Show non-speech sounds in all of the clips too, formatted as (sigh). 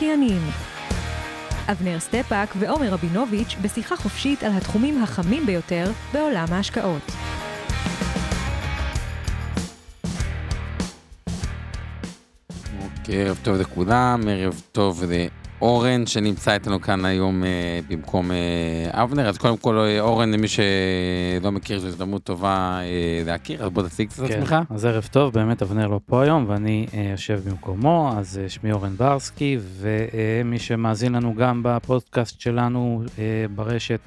המשקיענים אבנר סטפאק ועומר רבינוביץ' בשיחה חופשית על התחומים החמים ביותר בעולם ההשקעות. אוקיי, ערב טוב לכולם, ערב טוב אורן שנמצא איתנו כאן היום אה, במקום אה, אבנר, אז קודם כל אה, אורן למי שלא מכיר זו הזדמנות טובה אה, להכיר, אז בוא תציג קצת כן, עצמך. אז ערב טוב, באמת אבנר לא פה היום ואני אה, יושב במקומו, אז אה, שמי אורן ברסקי, ומי שמאזין לנו גם בפודקאסט שלנו אה, ברשת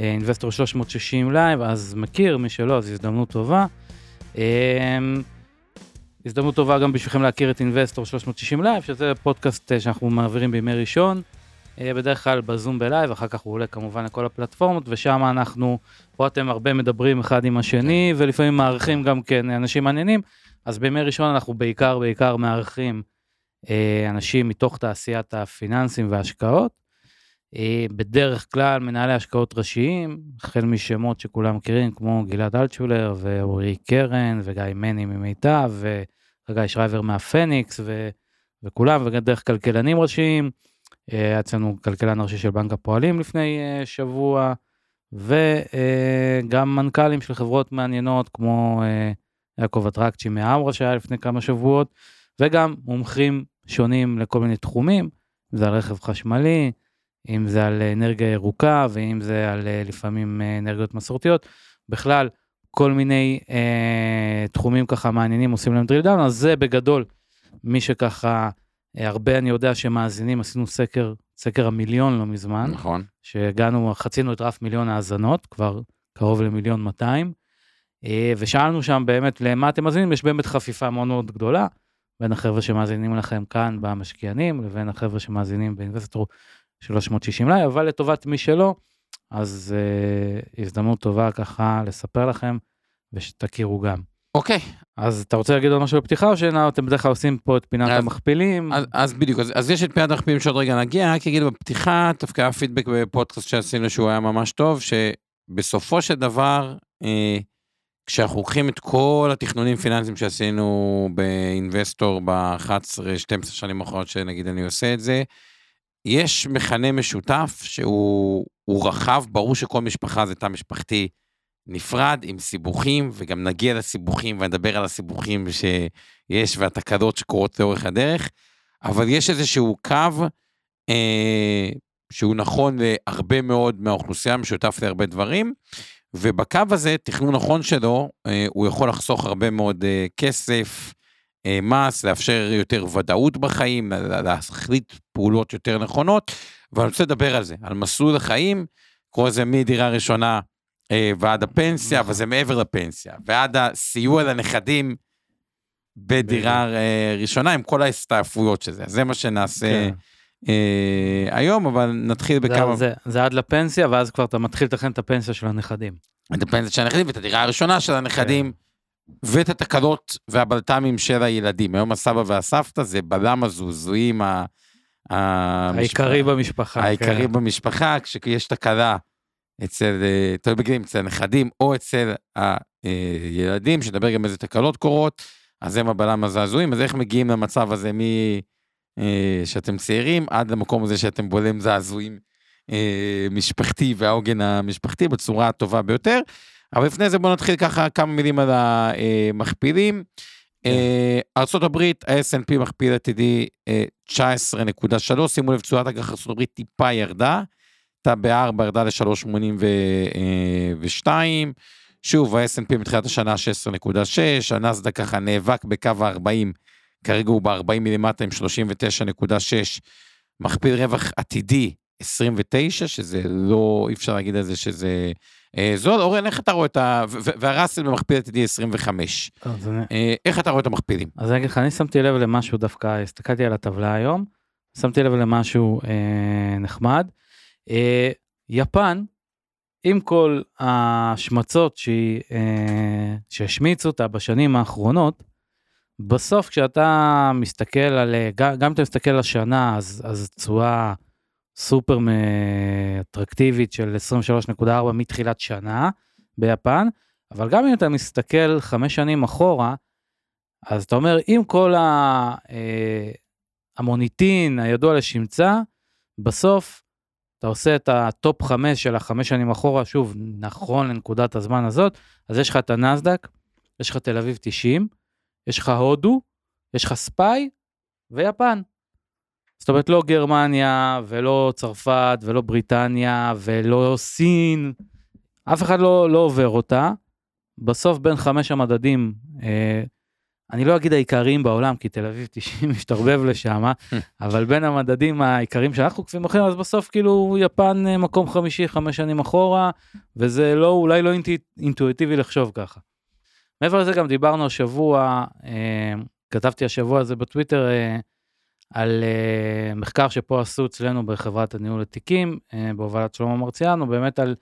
אה, Investor 360 Live, אז מכיר, מי שלא, אז הזדמנות טובה. הזדמנות טובה גם בשבילכם להכיר את Investor 360 Live, שזה פודקאסט אה, שאנחנו מעבירים בימי ראשון, אה, בדרך כלל בזום בלייב, אחר כך הוא עולה כמובן לכל הפלטפורמות, ושם אנחנו, פה אתם הרבה מדברים אחד עם השני, ולפעמים מארחים גם כן אנשים מעניינים, אז בימי ראשון אנחנו בעיקר בעיקר מארחים אה, אנשים מתוך תעשיית הפיננסים וההשקעות. בדרך כלל מנהלי השקעות ראשיים, החל משמות שכולם מכירים, כמו גלעד אלטשולר ואורי קרן וגיא מני ממיטב וחגי שרייבר מהפניקס ו, וכולם, ודרך כלכלנים ראשיים. אה, היה אצלנו כלכלן ראשי של בנק הפועלים לפני אה, שבוע, וגם מנכ"לים של חברות מעניינות כמו אה, יעקב אטרקצ'י מהאמרה שהיה לפני כמה שבועות, וגם מומחים שונים לכל מיני תחומים, אם זה על רכב חשמלי, אם זה על אנרגיה ירוקה ואם זה על אה, לפעמים אה, אנרגיות מסורתיות, בכלל כל מיני אה, תחומים ככה מעניינים עושים להם drill down, אז זה בגדול מי שככה, אה, הרבה אני יודע שמאזינים, עשינו סקר, סקר המיליון לא מזמן, נכון. שהגענו, חצינו את רף מיליון האזנות, כבר קרוב למיליון 200, אה, ושאלנו שם באמת למה אתם מאזינים, יש באמת חפיפה מאוד מאוד גדולה בין החבר'ה שמאזינים לכם כאן במשקיענים לבין החבר'ה שמאזינים ב Investor 360 Live, אבל לטובת מי שלא, אז אה, הזדמנות טובה ככה לספר לכם ושתכירו גם. אוקיי, אז אתה רוצה להגיד עוד משהו בפתיחה או שאתם בדרך כלל עושים פה את פינת אז- המכפילים? אז, אז בדיוק, אז, אז יש את פינת המכפילים שעוד רגע נגיע, רק אגיד בפתיחה, דווקא היה פידבק בפודקאסט שעשינו שהוא היה ממש טוב, שבסופו של דבר, אה, כשאנחנו לוקחים את כל התכנונים פיננסיים שעשינו באינבסטור ב-11-12 שנים האחרונות שנגיד אני עושה את זה, יש מכנה משותף שהוא הוא רחב, ברור שכל משפחה זה תא משפחתי נפרד עם סיבוכים, וגם נגיע לסיבוכים ונדבר על הסיבוכים שיש והתקלות שקורות לאורך הדרך, אבל יש איזשהו קו אה, שהוא נכון להרבה מאוד מהאוכלוסייה, משותף להרבה דברים, ובקו הזה, תכנון נכון שלו, אה, הוא יכול לחסוך הרבה מאוד אה, כסף, מס, לאפשר יותר ודאות בחיים, לה- להחליט פעולות יותר נכונות, ואני רוצה לדבר על זה, על מסלול החיים, קורא לזה מדירה ראשונה אה, ועד הפנסיה, אבל זה מעבר לפנסיה, ועד הסיוע לנכדים בדירה אה, ראשונה, עם כל ההסתעפויות של זה. זה מה שנעשה כן. אה, היום, אבל נתחיל זה, בכמה... זה, זה עד לפנסיה ואז כבר אתה מתחיל לתכנן את הפנסיה של הנכדים. את הפנסיה של הנכדים ואת הדירה הראשונה של הנכדים, ואת התקלות והבלת"מים של הילדים. היום הסבא והסבתא זה בלם הזוזויים ה... העיקרי במשפחה. העיקרי כן. במשפחה, כשיש תקלה אצל, אה, תלוי בגילים, אצל הנכדים או אצל הילדים, שנדבר גם איזה תקלות קורות, אז הם הבלם הזעזועים, אז איך מגיעים למצב הזה מ... אה, שאתם צעירים עד למקום הזה שאתם בולם זעזועים אה, משפחתי והעוגן המשפחתי בצורה הטובה ביותר. אבל לפני זה בואו נתחיל ככה כמה מילים על המכפילים. אה, ארה"ב, ה-S&P מכפיל עתידי אה, 19.3, שימו לב, תשואת אג"ח ארה"ב טיפה ירדה, הייתה ב-4 ירדה ל-3.82, שוב, ה-S&P מתחילת השנה 16.6, הנסדק ככה נאבק בקו ה-40, כרגע הוא ב-40 מלמטה עם 39.6, מכפיל רווח עתידי 29, שזה לא, אי אפשר להגיד על זה שזה אה, זול. אורן, איך אתה רואה את ה... והראסל במכפיל עתידי 25. אז אני- אה, איך אתה רואה את המכפילים? אז אני אגיד לך, אני שמתי לב למשהו דווקא, הסתכלתי על הטבלה היום, שמתי לב למשהו אה, נחמד. אה, יפן, עם כל ההשמצות שהיא, אה, שהשמיצו אותה בשנים האחרונות, בסוף כשאתה מסתכל על, אה, גם אם אתה מסתכל על השנה, אז, אז תשואה סופר אטרקטיבית של 23.4 מתחילת שנה ביפן, אבל גם אם אתה מסתכל חמש שנים אחורה, אז אתה אומר, עם כל ה, אה, המוניטין הידוע לשמצה, בסוף אתה עושה את ה top חמש של החמש שנים אחורה, שוב, נכון לנקודת הזמן הזאת, אז יש לך את הנסדק, יש לך תל אביב 90, יש לך הודו, יש לך ספאי ויפן. זאת אומרת, לא גרמניה, ולא צרפת, ולא בריטניה, ולא סין, אף אחד לא, לא עובר אותה. בסוף בין חמש המדדים, אה, אני לא אגיד העיקריים בעולם, כי תל אביב 90 משתרבב לשם, אבל בין המדדים העיקריים שאנחנו עוקבים אחריהם, אז בסוף כאילו יפן אה, מקום חמישי חמש שנים אחורה, וזה לא, אולי לא אינטו, אינטואיטיבי לחשוב ככה. מעבר לזה גם דיברנו השבוע, אה, כתבתי השבוע הזה בטוויטר, אה, על uh, מחקר שפה עשו אצלנו בחברת הניהול התיקים, uh, בהובלת שלמה מרציאנו, באמת על,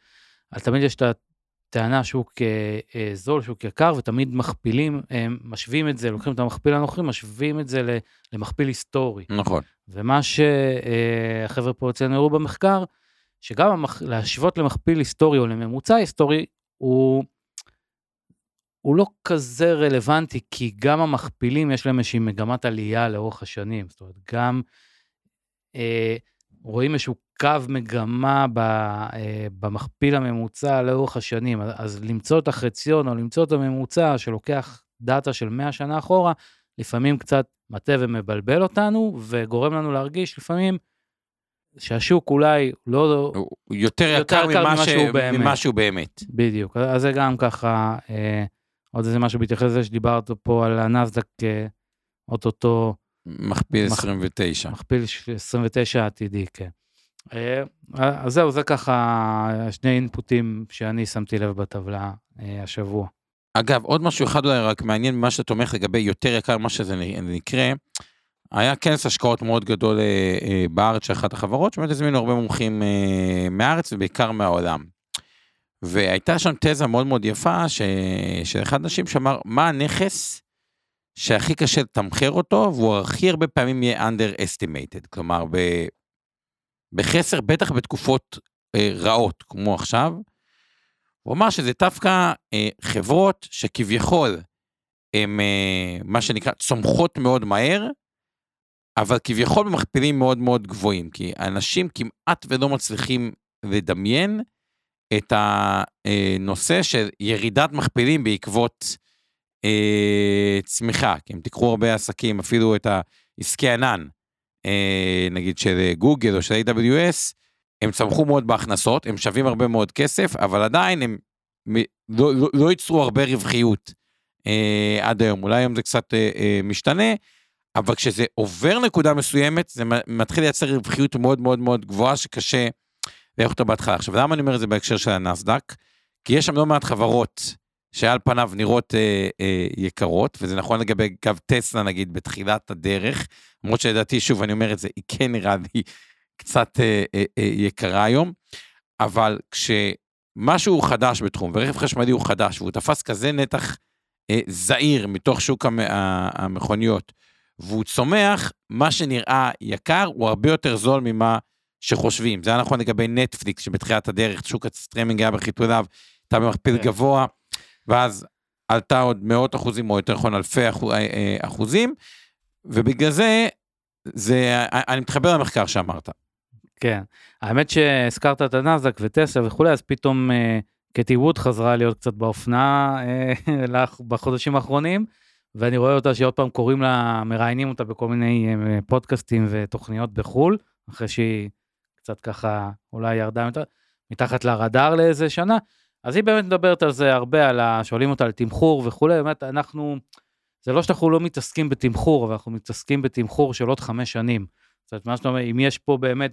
על תמיד יש את הטענה שוק uh, זול, שוק יקר, ותמיד מכפילים, uh, משווים את זה, לוקחים את המכפיל הנוכחי, משווים את זה למכפיל היסטורי. נכון. ומה שהחבר'ה פה אצלנו הראו במחקר, שגם המח... להשוות למכפיל היסטורי או לממוצע היסטורי, הוא... הוא לא כזה רלוונטי, כי גם המכפילים יש להם איזושהי מגמת עלייה לאורך השנים. זאת אומרת, גם אה, רואים איזשהו קו מגמה ב, אה, במכפיל הממוצע לאורך השנים. אז למצוא את החציון או למצוא את הממוצע שלוקח דאטה של 100 שנה אחורה, לפעמים קצת מטה ומבלבל אותנו, וגורם לנו להרגיש לפעמים שהשוק אולי לא... יותר יקר, יותר יקר ממה, ש... ממה שהוא באמת. בדיוק, אז זה גם ככה... אה, עוד איזה משהו בהתייחס לזה שדיברת פה על הנסדק אוטוטו. מכפיל 29. מכפיל 29 עתידי, כן. אה, אז זהו, זה ככה שני אינפוטים שאני שמתי לב בטבלה אה, השבוע. אגב, עוד משהו אחד אולי רק מעניין ממה שאתה תומך לגבי יותר יקר ממה שזה נקרא, היה כנס השקעות מאוד גדול אה, בארץ של אחת החברות, שבאמת הזמינו הרבה מומחים מהארץ ובעיקר מהעולם. והייתה שם תזה מאוד מאוד יפה ש... אחד האנשים שאמר, מה הנכס שהכי קשה לתמחר אותו, והוא הכי הרבה פעמים יהיה underestimated, כלומר, ב... בחסר, בטח בתקופות אה, רעות, כמו עכשיו. הוא אמר שזה דווקא אה, חברות שכביכול הן אה, מה שנקרא צומחות מאוד מהר, אבל כביכול במכפילים מאוד מאוד גבוהים, כי אנשים כמעט ולא מצליחים לדמיין את הנושא של ירידת מכפילים בעקבות אה, צמיחה, כי אם תיקחו הרבה עסקים, אפילו את העסקי ענן, אה, נגיד של גוגל או של AWS, הם צמחו מאוד בהכנסות, הם שווים הרבה מאוד כסף, אבל עדיין הם לא, לא, לא ייצרו הרבה רווחיות אה, עד היום. אולי היום זה קצת אה, אה, משתנה, אבל כשזה עובר נקודה מסוימת, זה מתחיל לייצר רווחיות מאוד מאוד מאוד גבוהה שקשה ואיך אותו בהתחלה. עכשיו, למה אני אומר את זה בהקשר של הנסדק? כי יש שם לא מעט חברות שעל פניו נראות אה, אה, יקרות, וזה נכון לגבי קו טסלה נגיד בתחילת הדרך, למרות שלדעתי, שוב, אני אומר את זה, היא כן נראה לי קצת אה, אה, אה, יקרה היום, אבל כשמשהו חדש בתחום, ורכב חשמלי הוא חדש, והוא תפס כזה נתח אה, זעיר מתוך שוק המ, המכוניות, והוא צומח, מה שנראה יקר הוא הרבה יותר זול ממה שחושבים. זה היה נכון לגבי נטפליקס, שבתחילת הדרך שוק הסטרימינג היה בחיתוליו, הייתה במכפיל כן. גבוה, ואז עלתה עוד מאות אחוזים, או יותר נכון אלפי אחוז, אה, אה, אחוזים, ובגלל זה, זה, אני מתחבר למחקר שאמרת. כן, האמת שהזכרת את הנאזק וטסלה וכולי, אז פתאום אה, קטי ווד חזרה להיות קצת באופנה אה, (laughs) בחודשים האחרונים, ואני רואה אותה שעוד פעם קוראים לה, מראיינים אותה בכל מיני אה, פודקאסטים ותוכניות בחו"ל, אחרי שהיא קצת ככה אולי ירדה מתחת לרדאר לאיזה שנה. אז היא באמת מדברת על זה הרבה, על ה... שואלים אותה על תמחור וכולי, באמת אנחנו, זה לא שאנחנו לא מתעסקים בתמחור, אבל אנחנו מתעסקים בתמחור של עוד חמש שנים. זאת אומרת, מה שאתה אומר, אם יש פה באמת,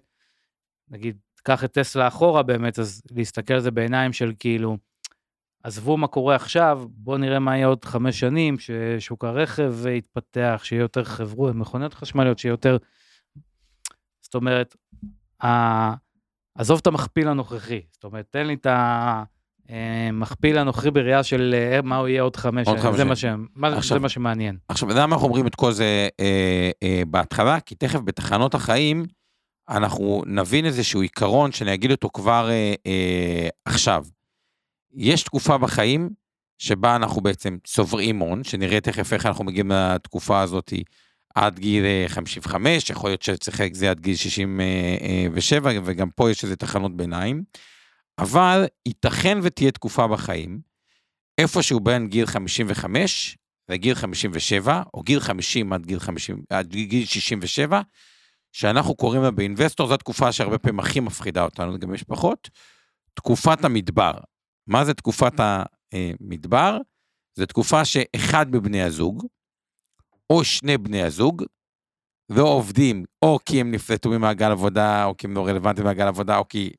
נגיד, קח את טסלה אחורה באמת, אז להסתכל על זה בעיניים של כאילו, עזבו מה קורה עכשיו, בואו נראה מה יהיה עוד חמש שנים, ששוק הרכב יתפתח, שיהיה יותר חברו, מכוניות חשמליות, שיהיה יותר זאת אומרת. עזוב את המכפיל הנוכחי, זאת אומרת, תן לי את המכפיל הנוכחי בראייה של אה, מה הוא יהיה עוד חמש עוד שנים, חמש זה, מה ש... מה... עכשיו- זה מה שמעניין. עכשיו, למה אנחנו אומרים את כל זה אה, אה, בהתחלה? כי תכף בתחנות החיים, אנחנו נבין איזשהו עיקרון שאני אגיד אותו כבר אה, אה, עכשיו. יש תקופה בחיים שבה אנחנו בעצם צוברים הון, שנראה תכף איך אנחנו מגיעים לתקופה הזאת עד גיל אה, 55, יכול להיות שצריך זה עד גיל 67, וגם פה יש איזה תחנות ביניים. אבל ייתכן ותהיה תקופה בחיים, איפשהו בין גיל 55 לגיל 57, או גיל 50 עד גיל, 50, עד גיל 67, שאנחנו קוראים לה באינבסטור, זו התקופה שהרבה פעמים הכי מפחידה אותנו, גם משפחות, תקופת המדבר. מה זה תקופת המדבר? זו תקופה שאחד מבני הזוג, או שני בני הזוג, לא עובדים, או כי הם נפלטו ממעגל עבודה, או כי הם לא רלוונטיים למעגל עבודה, או כי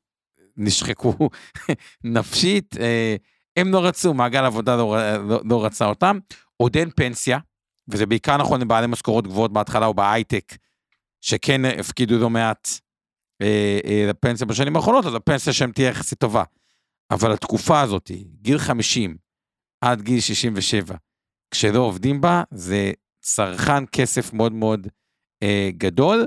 נשחקו (laughs) נפשית, אה, הם לא רצו, מעגל עבודה לא, לא, לא רצה אותם, עוד אין פנסיה, וזה בעיקר נכון לבעלי משכורות גבוהות בהתחלה או בהייטק, שכן הפקידו לא מעט אה, אה, לפנסיה בשנים האחרונות, אז הפנסיה שלהם תהיה יחסית טובה. אבל התקופה הזאת, גיל 50 עד גיל 67, כשלא עובדים בה, זה צרכן כסף מאוד מאוד אה, גדול,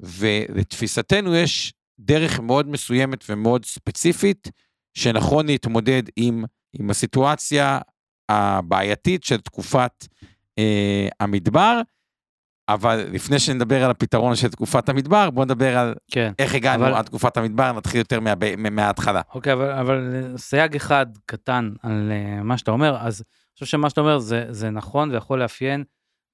ולתפיסתנו יש דרך מאוד מסוימת ומאוד ספציפית, שנכון להתמודד עם, עם הסיטואציה הבעייתית של תקופת אה, המדבר, אבל לפני שנדבר על הפתרון של תקופת המדבר, בואו נדבר על כן. איך הגענו אבל- עד תקופת המדבר, נתחיל יותר מה, מה, מההתחלה. אוקיי, אבל, אבל סייג אחד קטן על uh, מה שאתה אומר, אז אני חושב שמה שאתה אומר זה, זה נכון ויכול לאפיין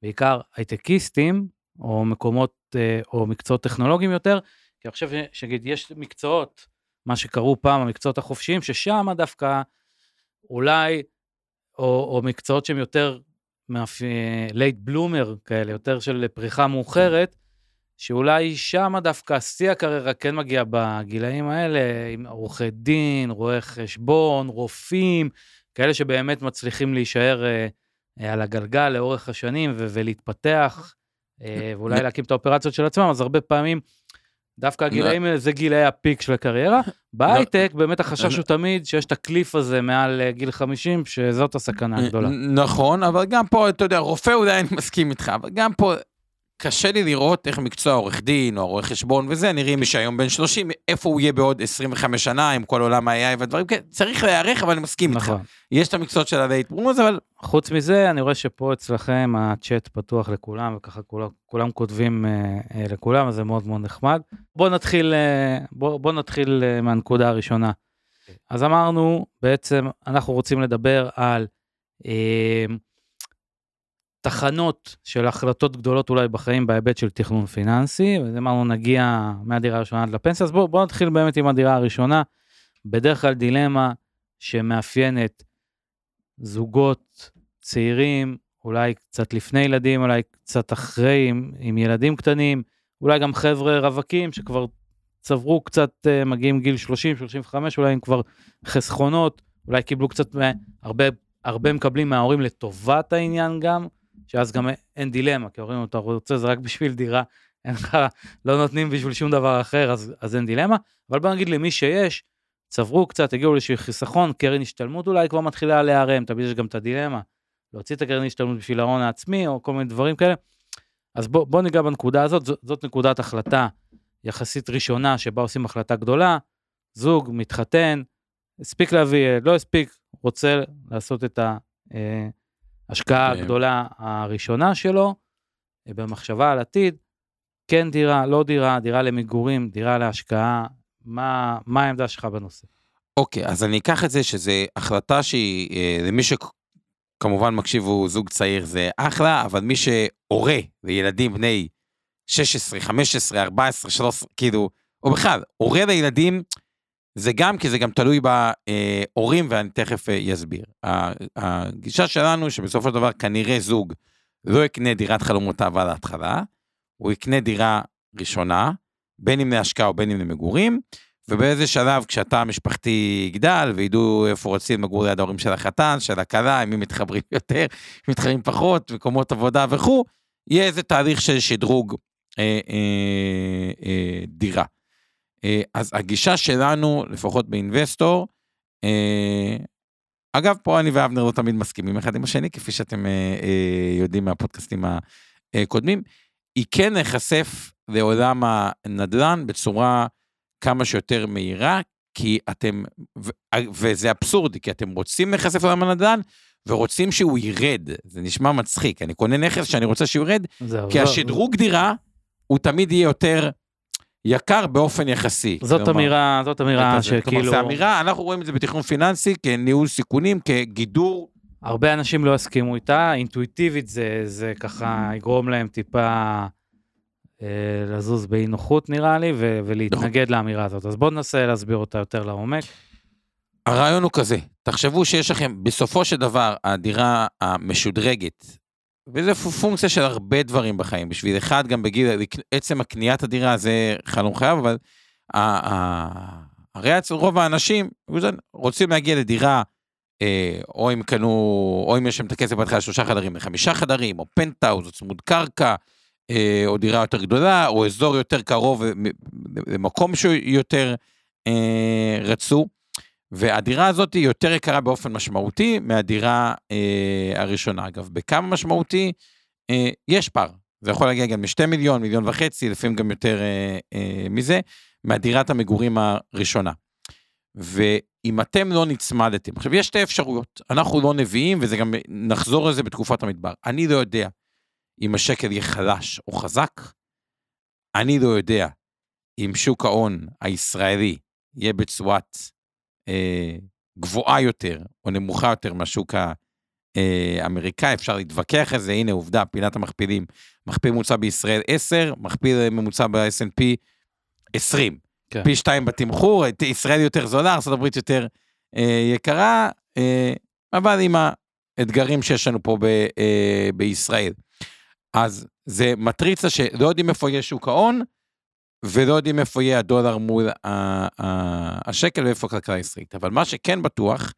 בעיקר הייטקיסטים, או מקומות, אה, או מקצועות טכנולוגיים יותר, כי אני חושב שנגיד יש מקצועות, מה שקראו פעם המקצועות החופשיים, ששם דווקא אולי, או, או מקצועות שהם יותר late bloomer כאלה, יותר של פריחה מאוחרת, שאולי שם דווקא שיא הקריירה כן מגיע בגילאים האלה, עם עורכי דין, רואי חשבון, רופאים, כאלה שבאמת מצליחים להישאר אה, אה, על הגלגל לאורך השנים ו- ולהתפתח, אה, ואולי להקים את האופרציות של עצמם, אז הרבה פעמים, דווקא הגילאים האלה זה גילאי הפיק של הקריירה. בהייטק באמת החשש הוא תמיד שיש את הקליף הזה מעל אה, גיל 50, שזאת הסכנה הגדולה. נכון, אבל גם פה, אתה יודע, רופא אולי אני מסכים איתך, אבל גם פה קשה לי לראות איך מקצוע עורך דין או רואה חשבון וזה, נראה מי שהיום בן 30, איפה הוא יהיה בעוד 25 שנה עם כל עולם ה-AI והדברים כאלה, צריך להיערך, אבל אני מסכים איתך. נכון. יש את המקצועות של הלייט ברומוס, אבל חוץ מזה, אני רואה שפה אצלכם הצ'אט פתוח לכולם, וככה כולם, כולם כותבים אה, אה, לכולם, אז זה מאוד מאוד נחמד. בואו נתחיל, אה, בוא, בוא נתחיל אה, מהנקודה הראשונה. אז אמרנו, בעצם אנחנו רוצים לדבר על אה, תחנות של החלטות גדולות אולי בחיים בהיבט של תכנון פיננסי, אז אמרנו נגיע מהדירה הראשונה עד לפנסיה, אז בואו בוא נתחיל באמת עם הדירה הראשונה. בדרך כלל דילמה שמאפיינת זוגות צעירים, אולי קצת לפני ילדים, אולי קצת אחרי עם, עם ילדים קטנים, אולי גם חבר'ה רווקים שכבר צברו קצת, אה, מגיעים גיל 30, 35, אולי הם כבר חסכונות, אולי קיבלו קצת, מה- הרבה, הרבה מקבלים מההורים לטובת העניין גם, שאז גם אין דילמה, כי ההורים, אתה רוצה זה רק בשביל דירה, אין לך, לא נותנים בשביל שום דבר אחר, אז, אז אין דילמה. אבל בוא נגיד למי שיש, צברו קצת, הגיעו לאיזשהו חיסכון, קרן השתלמות אולי כבר מתחילה להיערם, תמיד יש גם את הדילמה, להוציא את הקרן השתלמות בשביל ההון העצמי, או כל מיני דברים כאלה. אז בוא, בוא ניגע בנקודה הזאת, זאת, זאת נקודת החלטה יחסית ראשונה, שבה עושים החלטה גדולה, זוג מתחתן, הספיק להביא, לא הספיק, רוצה לעשות את ההשקעה כן. הגדולה הראשונה שלו, אה, במחשבה על עתיד, כן דירה, לא דירה, דירה למגורים, דירה להשקעה, מה, מה העמדה שלך בנושא? אוקיי, אז אני אקח את זה שזו החלטה שהיא, אה, למי שכמובן מקשיב הוא זוג צעיר זה אחלה, אבל מי שהורה וילדים בני 16, 15, 14, 13, כאילו, או בכלל, הורה לילדים, זה גם כי זה גם תלוי בהורים, ואני תכף אה, אסביר. ה- הגישה שלנו שבסופו של דבר כנראה זוג לא יקנה דירת חלומותיו על ההתחלה, הוא יקנה דירה ראשונה, בין אם להשקעה או בין אם למגורים, ובאיזה שלב כשהתא המשפחתי יגדל וידעו איפה רוצים לגור ליד ההורים של החתן, של הכלה, עם מי מתחברים (laughs) יותר, מי מתחברים פחות, מקומות עבודה וכו', יהיה איזה תהליך של שדרוג אה, אה, אה, דירה. אה, אז הגישה שלנו, לפחות באינבסטור, אה, אגב, פה אני ואבנר לא תמיד מסכימים אחד עם השני, כפי שאתם אה, יודעים מהפודקאסטים הקודמים, היא כן להיחשף לעולם הנדל"ן בצורה כמה שיותר מהירה, כי אתם, ו, וזה אבסורדי, כי אתם רוצים להיחשף לעולם הנדל"ן, ורוצים שהוא ירד. זה נשמע מצחיק, אני קונה נכס שאני רוצה שהוא ירד, כי השדרוג דירה, הוא תמיד יהיה יותר יקר באופן יחסי. זאת כלומר, אמירה, זאת אמירה כזה. כלומר, שכאילו, זו אמירה, אנחנו רואים את זה בתכנון פיננסי כניהול סיכונים, כגידור. הרבה אנשים לא יסכימו איתה, אינטואיטיבית זה, זה ככה יגרום להם טיפה אה, לזוז באי נוחות נראה לי, ו- ולהתנגד לאמירה הזאת. אז בואו ננסה להסביר אותה יותר לעומק. הרעיון הוא כזה, תחשבו שיש לכם, בסופו של דבר, הדירה המשודרגת, וזה פונקציה של הרבה דברים בחיים, בשביל אחד, גם בגיל, עצם הקניית הדירה זה חלום חייו, אבל הרי אצל רוב האנשים רוצים להגיע לדירה, אה, או אם קנו, או אם יש להם את הכסף בהתחלה שלושה חדרים לחמישה חדרים, או פנטהאוז, או צמוד קרקע, אה, או דירה יותר גדולה, או אזור יותר קרוב למקום שיותר אה, רצו. והדירה הזאת היא יותר יקרה באופן משמעותי מהדירה אה, הראשונה. אגב, בכמה משמעותי? אה, יש פער. זה יכול להגיע גם משתי מיליון, מיליון וחצי, לפעמים גם יותר אה, אה, מזה, מהדירת המגורים הראשונה. ואם אתם לא נצמדתם, עכשיו יש שתי אפשרויות, אנחנו לא נביאים, וזה גם, נחזור לזה בתקופת המדבר. אני לא יודע אם השקל יהיה חלש או חזק, אני לא יודע אם שוק ההון הישראלי יהיה בצורת גבוהה יותר או נמוכה יותר מהשוק האמריקאי, אפשר להתווכח על זה, הנה עובדה, פינת המכפילים, מכפיל ממוצע בישראל 10, מכפיל ממוצע ב-S&P 20. כן. פי 2 בתמחור, ישראל יותר זולה, ארה"ב יותר אה, יקרה, אה, אבל עם האתגרים שיש לנו פה ב, אה, בישראל. אז זה מטריצה שלא יודעים איפה יהיה שוק ההון, ולא יודעים איפה יהיה הדולר מול השקל ואיפה הכלכלה הישראלית. אבל מה שכן בטוח,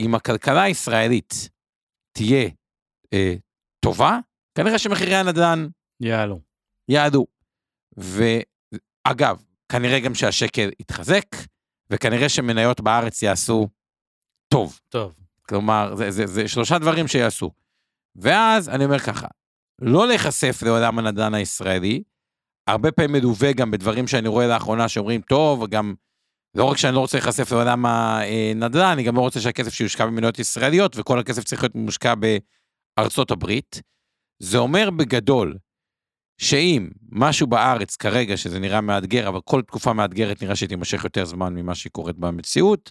אם הכלכלה הישראלית תהיה אה, טובה, כנראה שמחירי הנדל"ן יעלו. יעלו. ואגב, כנראה גם שהשקל יתחזק, וכנראה שמניות בארץ יעשו טוב. טוב. כלומר, זה, זה, זה שלושה דברים שיעשו. ואז אני אומר ככה, לא להיחשף לעולם הנדל"ן הישראלי, הרבה פעמים מלווה גם בדברים שאני רואה לאחרונה שאומרים, טוב, גם לא רק שאני לא רוצה להיחשף לעולם הנדל"ן, אני גם לא רוצה שהכסף שיושקע במניות ישראליות, וכל הכסף צריך להיות מושקע בארצות הברית. זה אומר בגדול, שאם משהו בארץ כרגע, שזה נראה מאתגר, אבל כל תקופה מאתגרת נראה שהיא תימשך יותר זמן ממה שהיא קורית במציאות,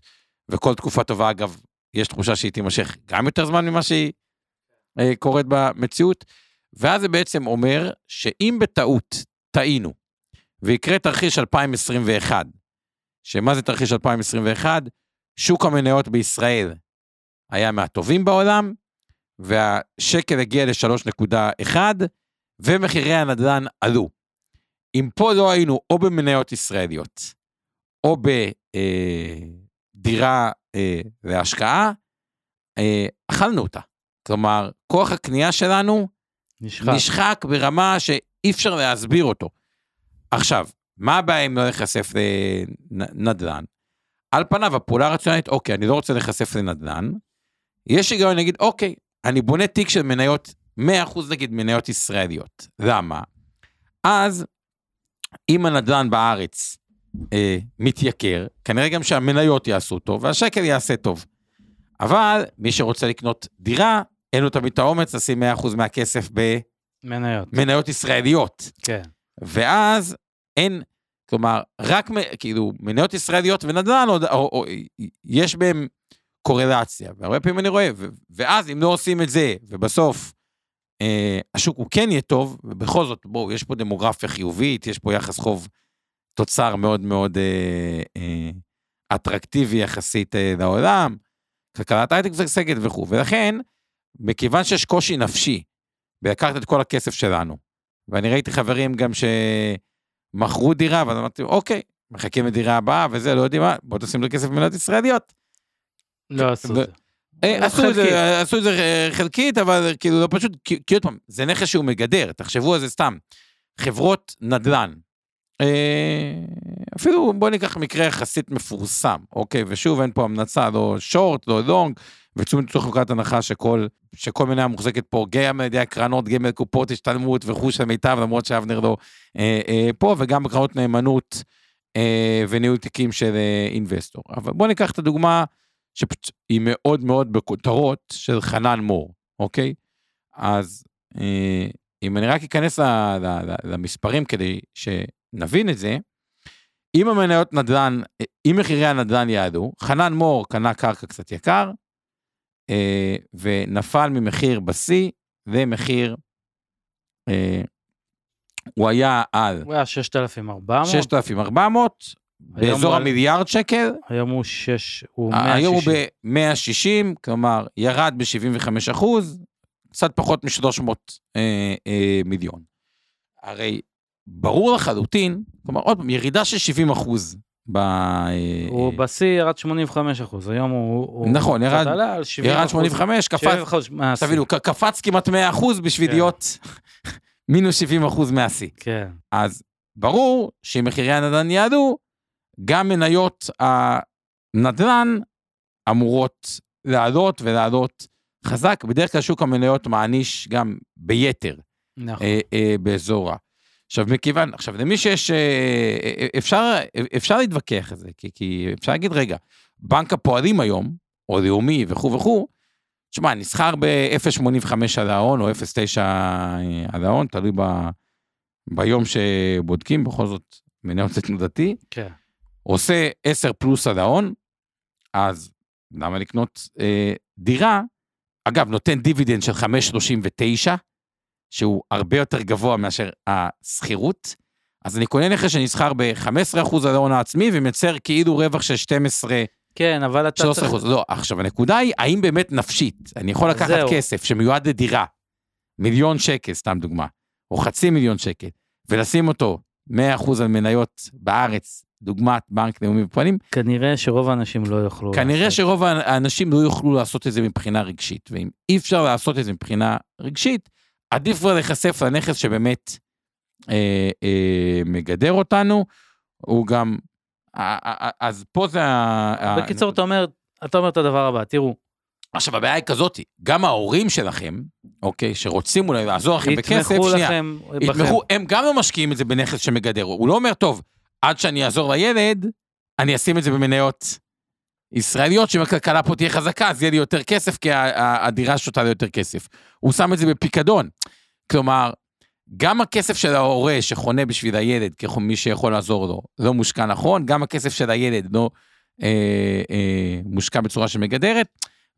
וכל תקופה טובה, אגב, יש תחושה שהיא תימשך גם יותר זמן ממה שהיא אה, קורית במציאות, ואז זה בעצם אומר שאם בטעות טעינו, ויקרה תרחיש 2021, שמה זה תרחיש 2021? שוק המניות בישראל היה מהטובים בעולם, והשקל הגיע ל-3.1, ומחירי הנדל"ן עלו. אם פה לא היינו או במניות ישראליות, או בדירה אה, להשקעה, אה, אכלנו אותה. כלומר, כוח הקנייה שלנו נשחק. נשחק ברמה שאי אפשר להסביר אותו. עכשיו, מה הבעיה אם לא להיחשף לנדל"ן? על פניו, הפעולה הרציונלית, אוקיי, אני לא רוצה להיחשף לנדל"ן, יש היגיון להגיד, אוקיי, אני בונה תיק של מניות, 100% נגיד מניות ישראליות. למה? אז, אם הנדל"ן בארץ אה, מתייקר, כנראה גם שהמניות יעשו טוב והשקל יעשה טוב. אבל מי שרוצה לקנות דירה, אין לו תמיד את האומץ לשים 100% מהכסף מניות. במניות ישראליות. כן. ואז אין, כלומר, רק כאילו מניות ישראליות ונדל"ן, או, או, או, יש בהם קורלציה, והרבה פעמים אני רואה, ו, ואז אם לא עושים את זה, ובסוף אה, השוק הוא כן יהיה טוב, ובכל זאת, בואו, יש פה דמוגרפיה חיובית, יש פה יחס חוב תוצר מאוד מאוד אה, אה, אטרקטיבי יחסית אה, לעולם, כלכלת הייטק משגשגת וכו', ולכן, מכיוון שיש קושי נפשי בלקחת את כל הכסף שלנו, ואני ראיתי חברים גם שמכרו דירה, ואז אמרתי, אוקיי, מחכים לדירה הבאה וזה, לא יודעים מה, בוא תשים לו כסף במדינות ישראליות. לא עשו את זה. אה, עשו את זה. עשו את זה חלקית, אבל כאילו לא פשוט, כי עוד פעם, זה נכס שהוא מגדר, תחשבו על זה סתם. חברות נדל"ן, אפילו בוא ניקח מקרה יחסית מפורסם, אוקיי? ושוב, אין פה המלצה, לא שורט, לא לונג, ותשומת מתוך נקודת הנחה שכל, שכל מניה מוחזקת פה גם על ידי הקרנות, גם על קופות השתלמות וכו' של מיטב, למרות שאבנר לא אה, אה, פה, וגם בקרנות נאמנות אה, וניהול תיקים של אה, אינבסטור. אבל בוא ניקח את הדוגמה שהיא מאוד מאוד בכותרות של חנן מור, אוקיי? אז אה, אם אני רק אכנס למספרים כדי שנבין את זה, אם המניות נדל"ן, אם מחירי הנדל"ן יעדו, חנן מור קנה קרקע קצת יקר, אה, ונפל ממחיר בשיא למחיר, אה, הוא היה על... הוא היה 6,400. 6,400, באזור המיליארד שקל. היום הוא 6, הוא 160. היום הוא ב-160, כלומר, ירד ב-75 אחוז, קצת פחות מ-300 אה, אה, מיליון. הרי ברור לחלוטין, כלומר, עוד פעם, ירידה של 70 אחוז. ב... אה, הוא בשיא ירד 85 אחוז, היום הוא... נכון, הוא ירד, על 70 ירד 85, קפץ, תבינו, קפץ כמעט 100 אחוז בשביל כן. להיות (laughs) מינוס 70 אחוז מהשיא. כן. אז ברור שאם מחירי הנדל"ן יעדו, גם מניות הנדל"ן אמורות לעלות ולעלות חזק. בדרך כלל שוק המניות מעניש גם ביתר נכון. אה, אה, באזור ה... עכשיו מכיוון, עכשיו למי שיש, אה, אה, אפשר, אפשר להתווכח על זה, כי, כי אפשר להגיד, רגע, בנק הפועלים היום, או לאומי וכו' וכו', תשמע, נסחר ב-0.85 על ההון או 0.9 על ההון, תלוי ב, ביום שבודקים, בכל זאת מניות זה תנודתי. כן. עושה 10 פלוס על ההון, אז למה לקנות אה, דירה? אגב, נותן דיבידנד של 5.39, שהוא הרבה יותר גבוה מאשר השכירות. אז אני קונה נכס שנסחר ב-15% על ההון העצמי ומייצר כאילו רווח של 12... כן, אבל אתה... 13 אחוז. לא, עכשיו הנקודה היא, האם באמת נפשית, אני יכול לקחת זהו. כסף שמיועד לדירה, מיליון שקל, סתם דוגמה, או חצי מיליון שקל, ולשים אותו 100% על מניות בארץ, דוגמת בנק לאומי ופועלים. כנראה שרוב האנשים לא יוכלו... כנראה לעשות. שרוב האנשים לא יוכלו לעשות את זה מבחינה רגשית, ואם אי אפשר לעשות את זה מבחינה רגשית, עדיף כבר להיחשף לנכס שבאמת אה, אה, מגדר אותנו, הוא גם, אה, אה, אז פה זה ה... בקיצור, אתה אומר, אתה אומר את הדבר הבא, תראו. עכשיו הבעיה היא כזאתי, גם ההורים שלכם, אוקיי, שרוצים אולי לעזור לכם בכסף, שנייה, יתמכו, הם גם לא משקיעים את זה בנכס שמגדר, הוא לא אומר, טוב, עד שאני אעזור לילד, אני אשים את זה במניות ישראליות, שאם הכלכלה פה תהיה חזקה, אז יהיה לי יותר כסף, כי הדירה שותה לי יותר כסף. הוא שם את זה בפיקדון. כלומר, גם הכסף של ההורה שחונה בשביל הילד, כמי שיכול לעזור לו, לא מושקע נכון, גם הכסף של הילד לא אה, אה, מושקע בצורה שמגדרת,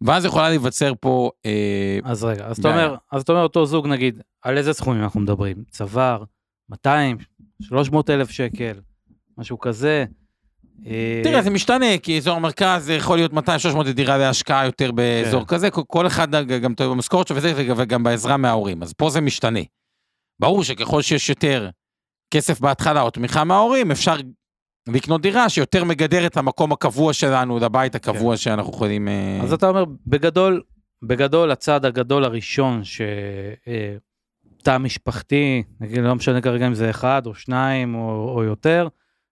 ואז יכולה להיווצר פה... אה, אז רגע, אז אתה, אומר, אז אתה אומר אותו זוג נגיד, על איזה סכומים אנחנו מדברים? צוואר, 200, 300 אלף שקל, משהו כזה. אה, תראה, זה משתנה, כי אזור המרכז יכול להיות 200-300 דירה להשקעה יותר באזור כן. כזה, כל אחד גם במשכורת שלו וזה, וגם בעזרה מההורים, אז פה זה משתנה. ברור שככל שיש יותר כסף בהתחלה או תמיכה מההורים, אפשר לקנות דירה שיותר מגדר את המקום הקבוע שלנו, את הבית הקבוע כן. שאנחנו יכולים... אה, אז אתה אומר, בגדול, בגדול הצעד הגדול הראשון ש... אה, תא משפחתי, נגיד, לא משנה כרגע אם זה אחד או שניים או, או יותר,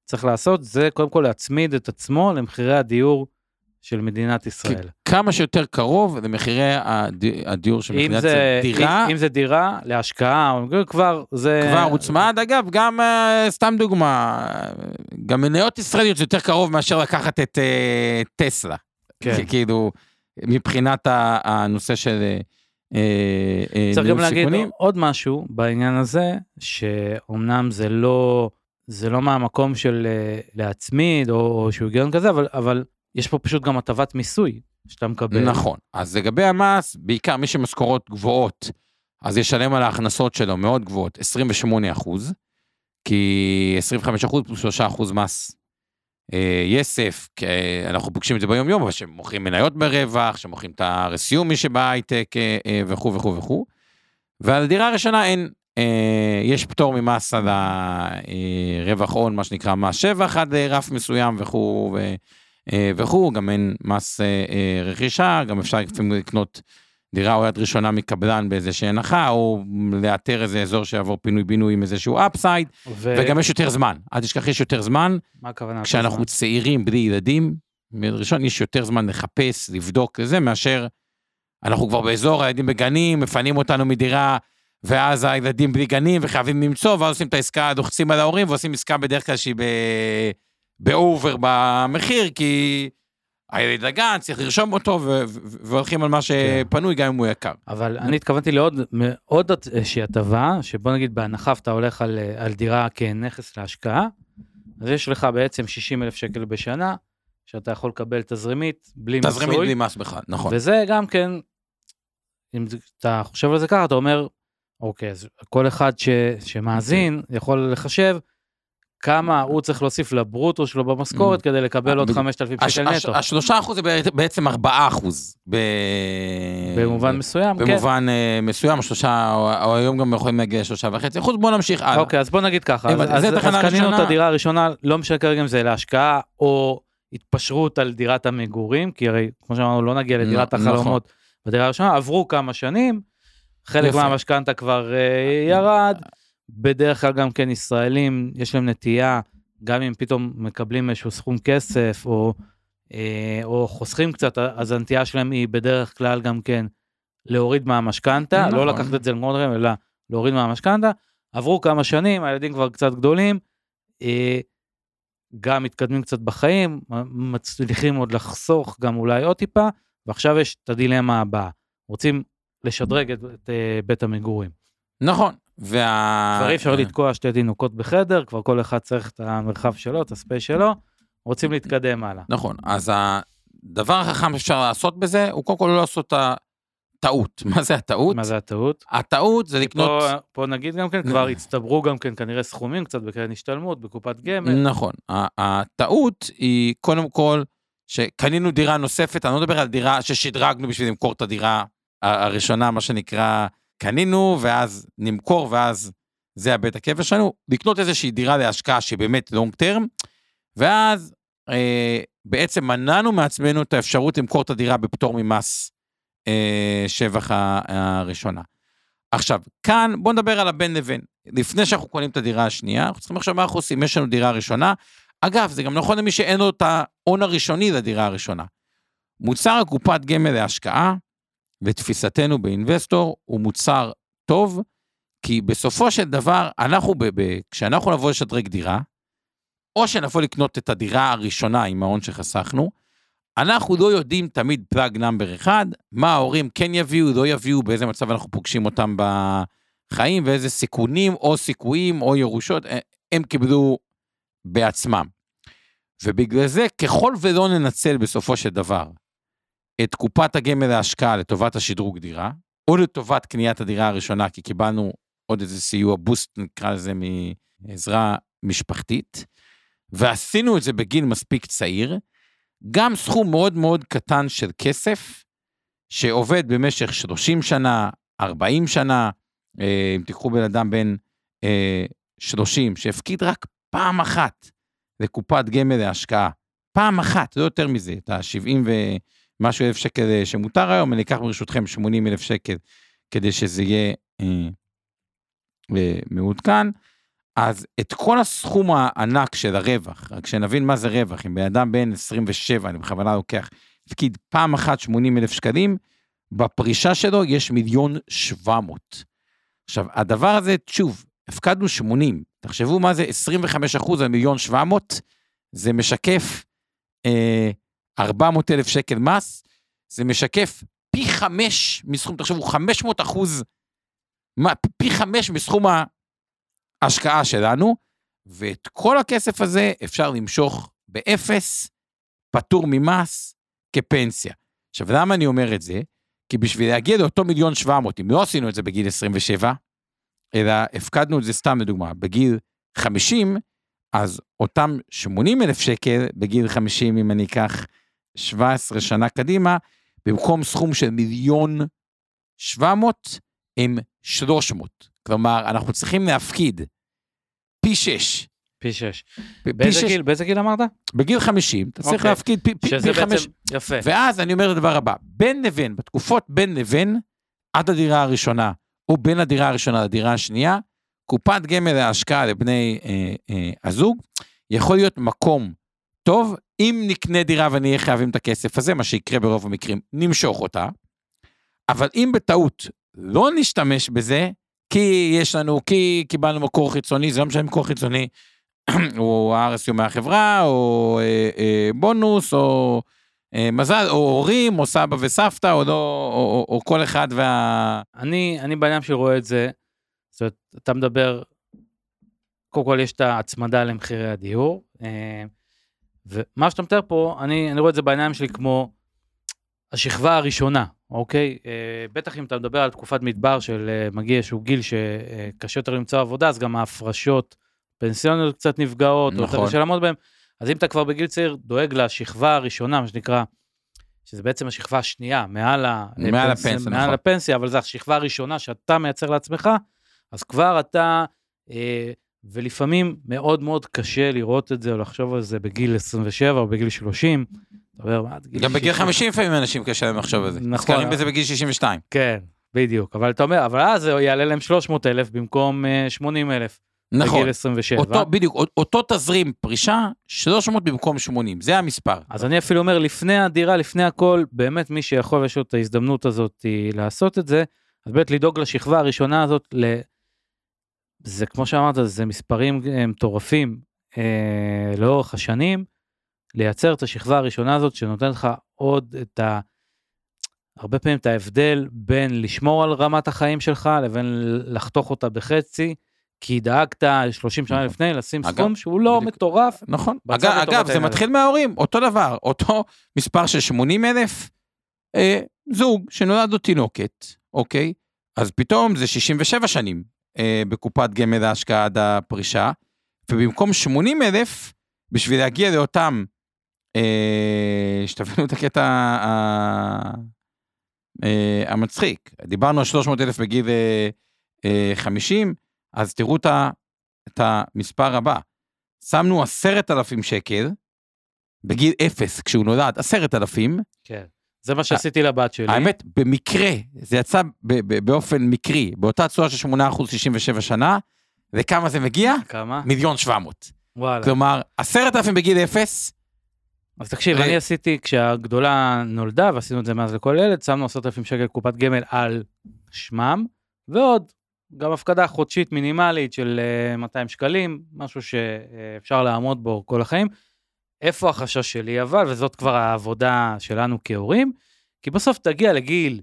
צריך לעשות זה קודם כל להצמיד את עצמו למחירי הדיור של מדינת ישראל. כמה שיותר קרוב למחירי הדיור של מדינת ישראל. דירה... אם, אם זה דירה להשקעה, כבר זה... כבר הוצמד, אגב, גם uh, סתם דוגמה, גם מניות ישראליות זה יותר קרוב מאשר לקחת את uh, טסלה. כן. כאילו, מבחינת הנושא של... Uh, צריך גם להגיד עוד משהו בעניין הזה, שאומנם זה לא זה לא מהמקום של אה, להצמיד או, או שהוא היגיון כזה, אבל, אבל יש פה פשוט גם הטבת מיסוי שאתה מקבל. נכון. אז לגבי המס, בעיקר מי שמשכורות גבוהות, אז ישלם על ההכנסות שלו מאוד גבוהות, 28 אחוז, כי 25 אחוז פלוס 3 אחוז מס אה, יסף, אנחנו פוגשים את זה ביום יום, אבל שמוכרים מניות ברווח, שמוכרים את הרסיום מי שבהייטק אה, וכו' וכו' וכו'. ועל דירה הראשונה אין, אה, יש פטור ממס על הרווח הון, מה שנקרא מס שבח עד רף מסוים וכו' אה, וכו', גם אין מס אה, רכישה, גם אפשר לפעמים לקנות דירה או יד ראשונה מקבלן באיזושהי הנחה, או לאתר איזה אזור שיעבור פינוי-בינוי עם איזשהו אפסייד, ו... וגם יש יותר זמן. אל תשכח, יש יותר זמן. מה הכוונה? כשאנחנו צעירים בלי ילדים, ראשון יש יותר זמן לחפש, לבדוק וזה, מאשר אנחנו כבר באזור, הילדים בגנים, מפנים אותנו מדירה, ואז הילדים בלי גנים וחייבים למצוא, ואז עושים את העסקה, דוחצים על ההורים, ועושים עסקה בדרך כלל שהיא באובר במחיר, כי הילד לגן, צריך לרשום אותו, ו- ו- והולכים על מה שפנוי, גם אם הוא יקר. אבל אני התכוונתי לעוד עוד איזושהי הטבה, שבוא נגיד בהנחה אתה הולך על, על דירה כנכס להשקעה, אז יש לך בעצם 60 אלף שקל בשנה, שאתה יכול לקבל תזרימית בלי מיסוי. תזרימית בלי מס בכלל, נכון. וזה גם כן, אם אתה חושב על זה ככה, אתה אומר, אוקיי, אז כל אחד ש, שמאזין יכול לחשב כמה הוא צריך להוסיף לברוטו שלו במשכורת כדי לקבל עוד 5,000 שקל נטו. השלושה אחוז זה בעצם ארבעה אחוז. במובן מסוים, כן. במובן מסוים, שלושה, או היום גם יכולים להגיע לשלושה וחצי אחוז, בוא נמשיך הלאה. אוקיי, אז בוא נגיד ככה, אז קנינו את הדירה הראשונה, לא משנה כרגע אם זה להשקעה או התפשרות על דירת המגורים, כי הרי כמו שאמרנו לא נגיע לדירת החלומות בדירה הראשונה, עברו כמה שנים, חלק מהמשכנתה כבר ירד. בדרך כלל גם כן ישראלים, יש להם נטייה, גם אם פתאום מקבלים איזשהו סכום כסף, או, אה, או חוסכים קצת, אז הנטייה שלהם היא בדרך כלל גם כן להוריד מהמשכנתה, נכון. לא לקחת את זה למקומות אחרים, אלא להוריד מהמשכנתה. עברו כמה שנים, הילדים כבר קצת גדולים, אה, גם מתקדמים קצת בחיים, מצליחים עוד לחסוך גם אולי עוד טיפה, ועכשיו יש את הדילמה הבאה, רוצים לשדרג את, את אה, בית המגורים. נכון, וה... כבר אי אפשר לתקוע שתי תינוקות בחדר, כבר כל אחד צריך את המרחב שלו, את הספייס שלו, רוצים להתקדם הלאה. נכון, אז הדבר החכם שאפשר לעשות בזה, הוא קודם כל לא לעשות את הטעות. (laughs) מה זה הטעות? מה זה הטעות? הטעות זה לקנות... פה, פה נגיד גם כן, כבר הצטברו גם כן כנראה סכומים קצת בקרן השתלמות, בקופת גמל. נכון, הטעות היא קודם כל שקנינו דירה נוספת, אני לא מדבר על דירה ששדרגנו בשביל למכור את הדירה הראשונה, מה שנקרא קנינו, ואז נמכור, ואז זה הבית הקבע שלנו, לקנות איזושהי דירה להשקעה שהיא באמת לונג טרם, ואז אה, בעצם מנענו מעצמנו את האפשרות למכור את הדירה בפטור ממס אה, שבח הראשונה. עכשיו, כאן בואו נדבר על הבין לבין. לפני שאנחנו קונים את הדירה השנייה, אנחנו צריכים לחשוב מה אנחנו עושים, יש לנו דירה ראשונה. אגב, זה גם נכון למי שאין לו את ההון הראשוני לדירה הראשונה. מוצר הקופת גמל להשקעה, לתפיסתנו באינבסטור הוא מוצר טוב, כי בסופו של דבר, אנחנו, ב- ב- כשאנחנו נבוא לשדרג דירה, או שנבוא לקנות את הדירה הראשונה עם ההון שחסכנו, אנחנו לא יודעים תמיד פלאג נאמבר אחד, מה ההורים כן יביאו, לא יביאו, באיזה מצב אנחנו פוגשים אותם בחיים, ואיזה סיכונים או סיכויים או ירושות אה, הם קיבלו בעצמם. ובגלל זה, ככל ולא ננצל בסופו של דבר את קופת הגמל להשקעה לטובת השדרוג דירה, או לטובת קניית הדירה הראשונה, כי קיבלנו עוד איזה סיוע בוסט, נקרא לזה, מעזרה משפחתית, ועשינו את זה בגיל מספיק צעיר, גם סכום מאוד מאוד קטן של כסף, שעובד במשך 30 שנה, 40 שנה, אה, אם תיקחו בן אדם בן 30, אה, שהפקיד רק פעם אחת לקופת גמל להשקעה, פעם אחת, לא יותר מזה, את ה-70 ו... משהו אלף שקל אה, שמותר היום, אני אקח ברשותכם 80 אלף שקל כדי שזה יהיה אה, אה, מעודכן. אז את כל הסכום הענק של הרווח, רק שנבין מה זה רווח, אם בן אדם בן 27, אני בכוונה לוקח, הפקיד פעם אחת 80 אלף שקלים, בפרישה שלו יש מיליון 700. עכשיו, הדבר הזה, שוב, הפקדנו 80, תחשבו מה זה 25 אחוז על מיליון 700, זה משקף אה, 400 אלף שקל מס, זה משקף פי חמש מסכום, תחשבו, 500 אחוז, פי חמש מסכום ההשקעה שלנו, ואת כל הכסף הזה אפשר למשוך באפס, פטור ממס, כפנסיה. עכשיו, למה אני אומר את זה? כי בשביל להגיע לאותו מיליון 700, אם לא עשינו את זה בגיל 27, אלא הפקדנו את זה סתם לדוגמה, בגיל 50, אז אותם 80 אלף שקל בגיל 50, אם אני אקח 17 שנה קדימה, במקום סכום של מיליון 700, הם 300. כלומר, אנחנו צריכים להפקיד פי 6 פי שש. פי באיזה שש- גיל, באיזה גיל אמרת? בגיל 50, אתה צריך אוקיי. להפקיד פי, פי, שזה פי. בעצם, יפה. ואז אני אומר את הדבר הבא, בין לבין, בתקופות בין לבין, עד הדירה הראשונה, או בין הדירה הראשונה לדירה השנייה, קופת גמל להשקעה לבני אה, אה, הזוג, יכול להיות מקום טוב, אם נקנה דירה ונהיה חייבים את הכסף הזה, מה שיקרה ברוב המקרים, נמשוך אותה, אבל אם בטעות לא נשתמש בזה, כי יש לנו, כי קיבלנו מקור חיצוני, זה לא משנה מקור חיצוני, (clears throat) או RSU מהחברה, או אה, אה, בונוס, או אה, מזל, או הורים, או סבא וסבתא, או, לא, או, או, או כל אחד וה... אני, אני בעניין שלי רואה את זה, זאת אומרת, אתה מדבר, קודם כל יש את ההצמדה למחירי הדיור, אה, ומה שאתה מתאר פה, אני, אני רואה את זה בעיניים שלי כמו השכבה הראשונה, אוקיי? אה, בטח אם אתה מדבר על תקופת מדבר של אה, מגיע איזשהו גיל שקשה יותר למצוא עבודה, אז גם ההפרשות פנסיוניות קצת נפגעות, או יותר נכון. קשה לעמוד בהן. אז אם אתה כבר בגיל צעיר דואג לשכבה הראשונה, מה שנקרא, שזה בעצם השכבה השנייה, מעל, מעל הפנסיה- הפנסיה, מעל נכון. הפנסיה, אבל זו השכבה הראשונה שאתה מייצר לעצמך, אז כבר אתה, אה, ולפעמים מאוד מאוד קשה לראות את זה או לחשוב על זה בגיל 27 או בגיל 30. אתה אומר, מה, עד גיל גם בגיל 60? 50 לפעמים אנשים קשה להם לחשוב על זה. נכון. נזכרים בזה בגיל 62. כן, בדיוק. אבל אתה אומר, אבל אז זה יעלה להם 300 אלף במקום אה, 80 אלף. נכון. בגיל 27. אותו, בדיוק, אותו תזרים פרישה, 300 במקום 80, זה המספר. אז אני אפילו אומר, לפני הדירה, לפני הכל, באמת מי שיכול ויש לו את ההזדמנות הזאת אה, לעשות את זה, אז באמת לדאוג לשכבה הראשונה הזאת. זה כמו שאמרת, זה מספרים אה, מטורפים אה, לאורך השנים, לייצר את השכבה הראשונה הזאת שנותנת לך עוד את ה... הרבה פעמים את ההבדל בין לשמור על רמת החיים שלך לבין לחתוך אותה בחצי, כי דאגת 30 שנה נכון. לפני לשים אגב, סכום שהוא לא בדיוק. מטורף. נכון. אגב, אגב, זה מתחיל מההורים, אותו דבר, אותו מספר של 80 אלף, אה, זוג שנולד לו תינוקת, אוקיי? אז פתאום זה 67 שנים אה, בקופת גמל להשקעה עד הפרישה, ובמקום 80 אלף, בשביל להגיע לאותם, אה, שתבינו את הקטע ה- אה, המצחיק, דיברנו על 300 אלף בגיל אה, אה, 50, אז תראו את את המספר הבא. שמנו עשרת אלפים שקל, בגיל אפס, כשהוא נולד, עשרת אלפים, כן. זה מה שעשיתי לבת שלי. האמת, במקרה, זה יצא באופן מקרי, באותה תשואה של 8% 67 שנה, וכמה זה מגיע? כמה? מיליון 700. וואלה. כלומר, עשרת אלפים בגיל אפס, אז תקשיב. אני עשיתי, כשהגדולה נולדה, ועשינו את זה מאז לכל ילד, שמנו עשרת אלפים שקל קופת גמל על שמם, ועוד, גם הפקדה חודשית מינימלית של אה, 200 שקלים, משהו שאפשר לעמוד בו כל החיים. איפה החשש שלי אבל, וזאת כבר העבודה שלנו כהורים, כי בסוף תגיע לגיל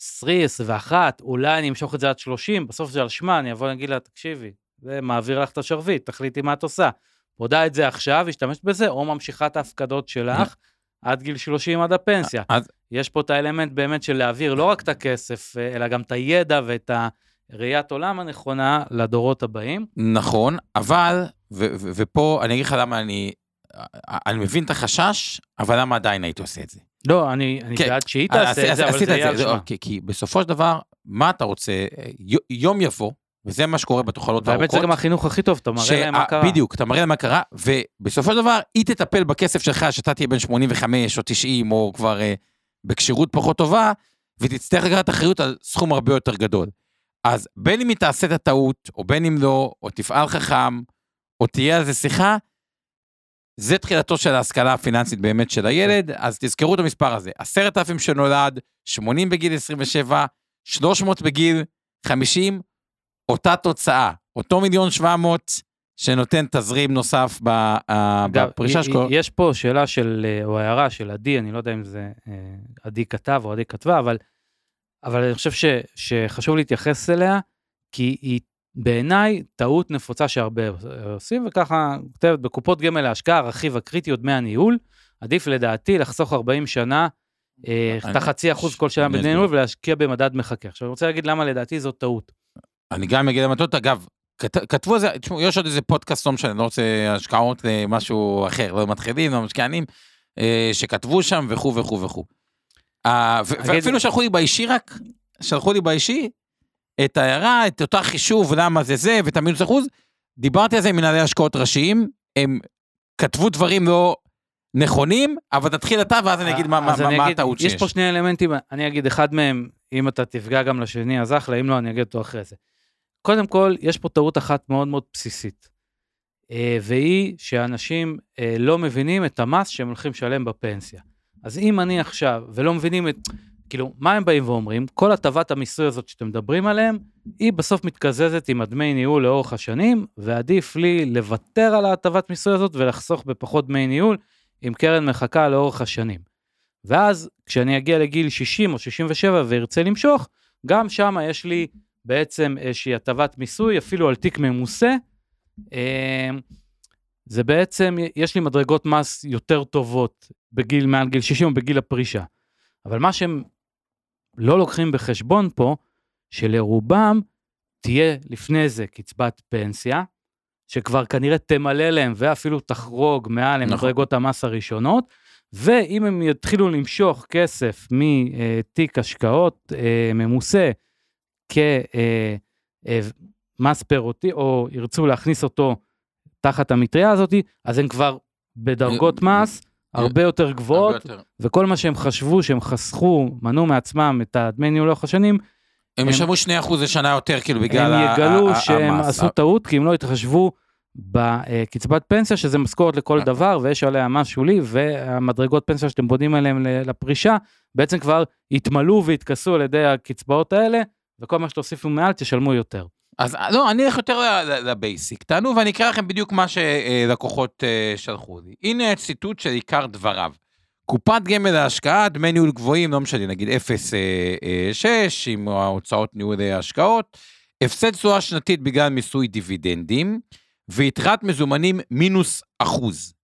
20, 21, אולי אני אמשוך את זה עד 30, בסוף זה על שמה, אני אבוא ואגיד לה, תקשיבי, זה מעביר לך את השרביט, תחליטי מה את עושה. מודה את זה עכשיו, השתמשת בזה, או ממשיכה את ההפקדות שלך עד גיל 30 עד הפנסיה. אז- יש פה את האלמנט באמת של להעביר לא רק את הכסף, אלא גם את הידע ואת הראיית עולם הנכונה לדורות הבאים. נכון, אבל, ופה אני אגיד לך למה אני, אני מבין את החשש, אבל למה עדיין הייתי עושה את זה? לא, אני, כן. בעד שהיא אז- תעשה את זה, אבל זה יהיה על שמה. לא, כי- בסופו של דבר, מה אתה רוצה, יום יבוא, וזה מה שקורה בתוחלות הארוכות. והאמת זה גם החינוך הכי טוב, אתה מראה להם מה שה- קרה. בדיוק, אתה מראה להם מה קרה, ובסופו של דבר, היא תטפל בכסף שלך, שאתה תהיה בן 85 או 90, או כבר אה, בכשירות פחות טובה, ותצטרך לקחת אחריות על סכום הרבה יותר גדול. אז בין אם היא תעשה את הטעות, או בין אם לא, או תפעל חכם, או תהיה על זה שיחה, זה תחילתו של ההשכלה הפיננסית באמת של הילד, אז תזכרו את המספר הזה, עשרת אלפים שנולד, 80 בגיל 27, 300 בגיל 50, אותה תוצאה, אותו מיליון 700 שנותן תזרים נוסף אה, בפרישה שלו. יש פה שאלה של, אה, או הערה של עדי, אני לא יודע אם זה אה, עדי כתב או עדי כתבה, אבל, אבל אני חושב ש, שחשוב להתייחס אליה, כי היא בעיניי טעות נפוצה שהרבה עושים, וככה כותבת בקופות גמל להשקעה, הרכיב הקריטי הוא דמי הניהול, עדיף לדעתי לחסוך 40 שנה, אה, את החצי אחוז כל שנה בדמי. ניהול ולהשקיע במדד מחכה. עכשיו אני רוצה להגיד למה לדעתי זאת טעות. אני גם אגיד למטות, אגב, כת- כתבו על זה, תשמעו, יש עוד איזה פודקאסט, לא משנה, לא רוצה השקעות למשהו אחר, לא מתחילים, לא משקיענים, אה, שכתבו שם וכו' וכו' וכו'. אה, ואפילו שלחו לי באישי רק, שלחו לי באישי את ההערה, את אותה חישוב, למה זה זה, ואת המינוס אחוז, דיברתי על זה עם מנהלי השקעות ראשיים, הם כתבו דברים לא נכונים, אבל תתחיל אתה ואז אני אגיד מה, מה, אני מה אגיד, הטעות שיש. יש פה שני אלמנטים, אני אגיד אחד מהם, אם אתה תפגע גם לשני, אז אחלה, אם לא, אני אגיד אותו אחרי זה. קודם כל, יש פה טעות אחת מאוד מאוד בסיסית, אה, והיא שאנשים אה, לא מבינים את המס שהם הולכים לשלם בפנסיה. אז אם אני עכשיו, ולא מבינים את, כאילו, מה הם באים ואומרים? כל הטבת המיסוי הזאת שאתם מדברים עליהם, היא בסוף מתקזזת עם הדמי ניהול לאורך השנים, ועדיף לי לוותר על ההטבת מיסוי הזאת ולחסוך בפחות דמי ניהול, עם קרן מחכה לאורך השנים. ואז כשאני אגיע לגיל 60 או 67 וארצה למשוך, גם שם יש לי בעצם איזושהי הטבת מיסוי, אפילו על תיק ממוסה. אה, זה בעצם, יש לי מדרגות מס יותר טובות בגיל, מעל גיל 60 או בגיל הפרישה. אבל מה שהם לא לוקחים בחשבון פה, שלרובם תהיה לפני זה קצבת פנסיה, שכבר כנראה תמלא להם ואפילו תחרוג מעל נכון. מדרגות המס הראשונות, ואם הם יתחילו למשוך כסף מתיק השקעות אה, ממוסה כמס פירותי, או ירצו להכניס אותו תחת המטריה הזאת, אז הם כבר בדרגות מס הרבה יותר גבוהות, הרבה יותר. וכל מה שהם חשבו שהם חסכו, מנעו מעצמם את הדמי ניהול לאורך השנים, הם הם- ישלמו 2% לשנה יותר, כאילו, בגלל הם ה- יגלו שהם המס. עשו טעות, כי הם לא התחשבו בקצבת פנסיה, שזה משכורת לכל נכון. דבר, ויש עליה מס שולי, והמדרגות פנסיה שאתם בונים עליהם ל- לפרישה, בעצם כבר יתמלאו ויתכסו על ידי הקצבאות האלה, וכל מה שתוסיפו מעל תשלמו יותר. אז לא, אני אלך יותר לבייסיק. תענו ואני אקרא לכם בדיוק מה שלקוחות אה, שלחו לי. הנה ציטוט של עיקר דבריו. קופת גמל להשקעה, דמי ניהול גבוהים, לא משנה, נגיד 0.6 עם ההוצאות ניהול ההשקעות, הפסד תשואה שנתית בגלל מיסוי דיבידנדים, ויתרת מזומנים מינוס אחוז.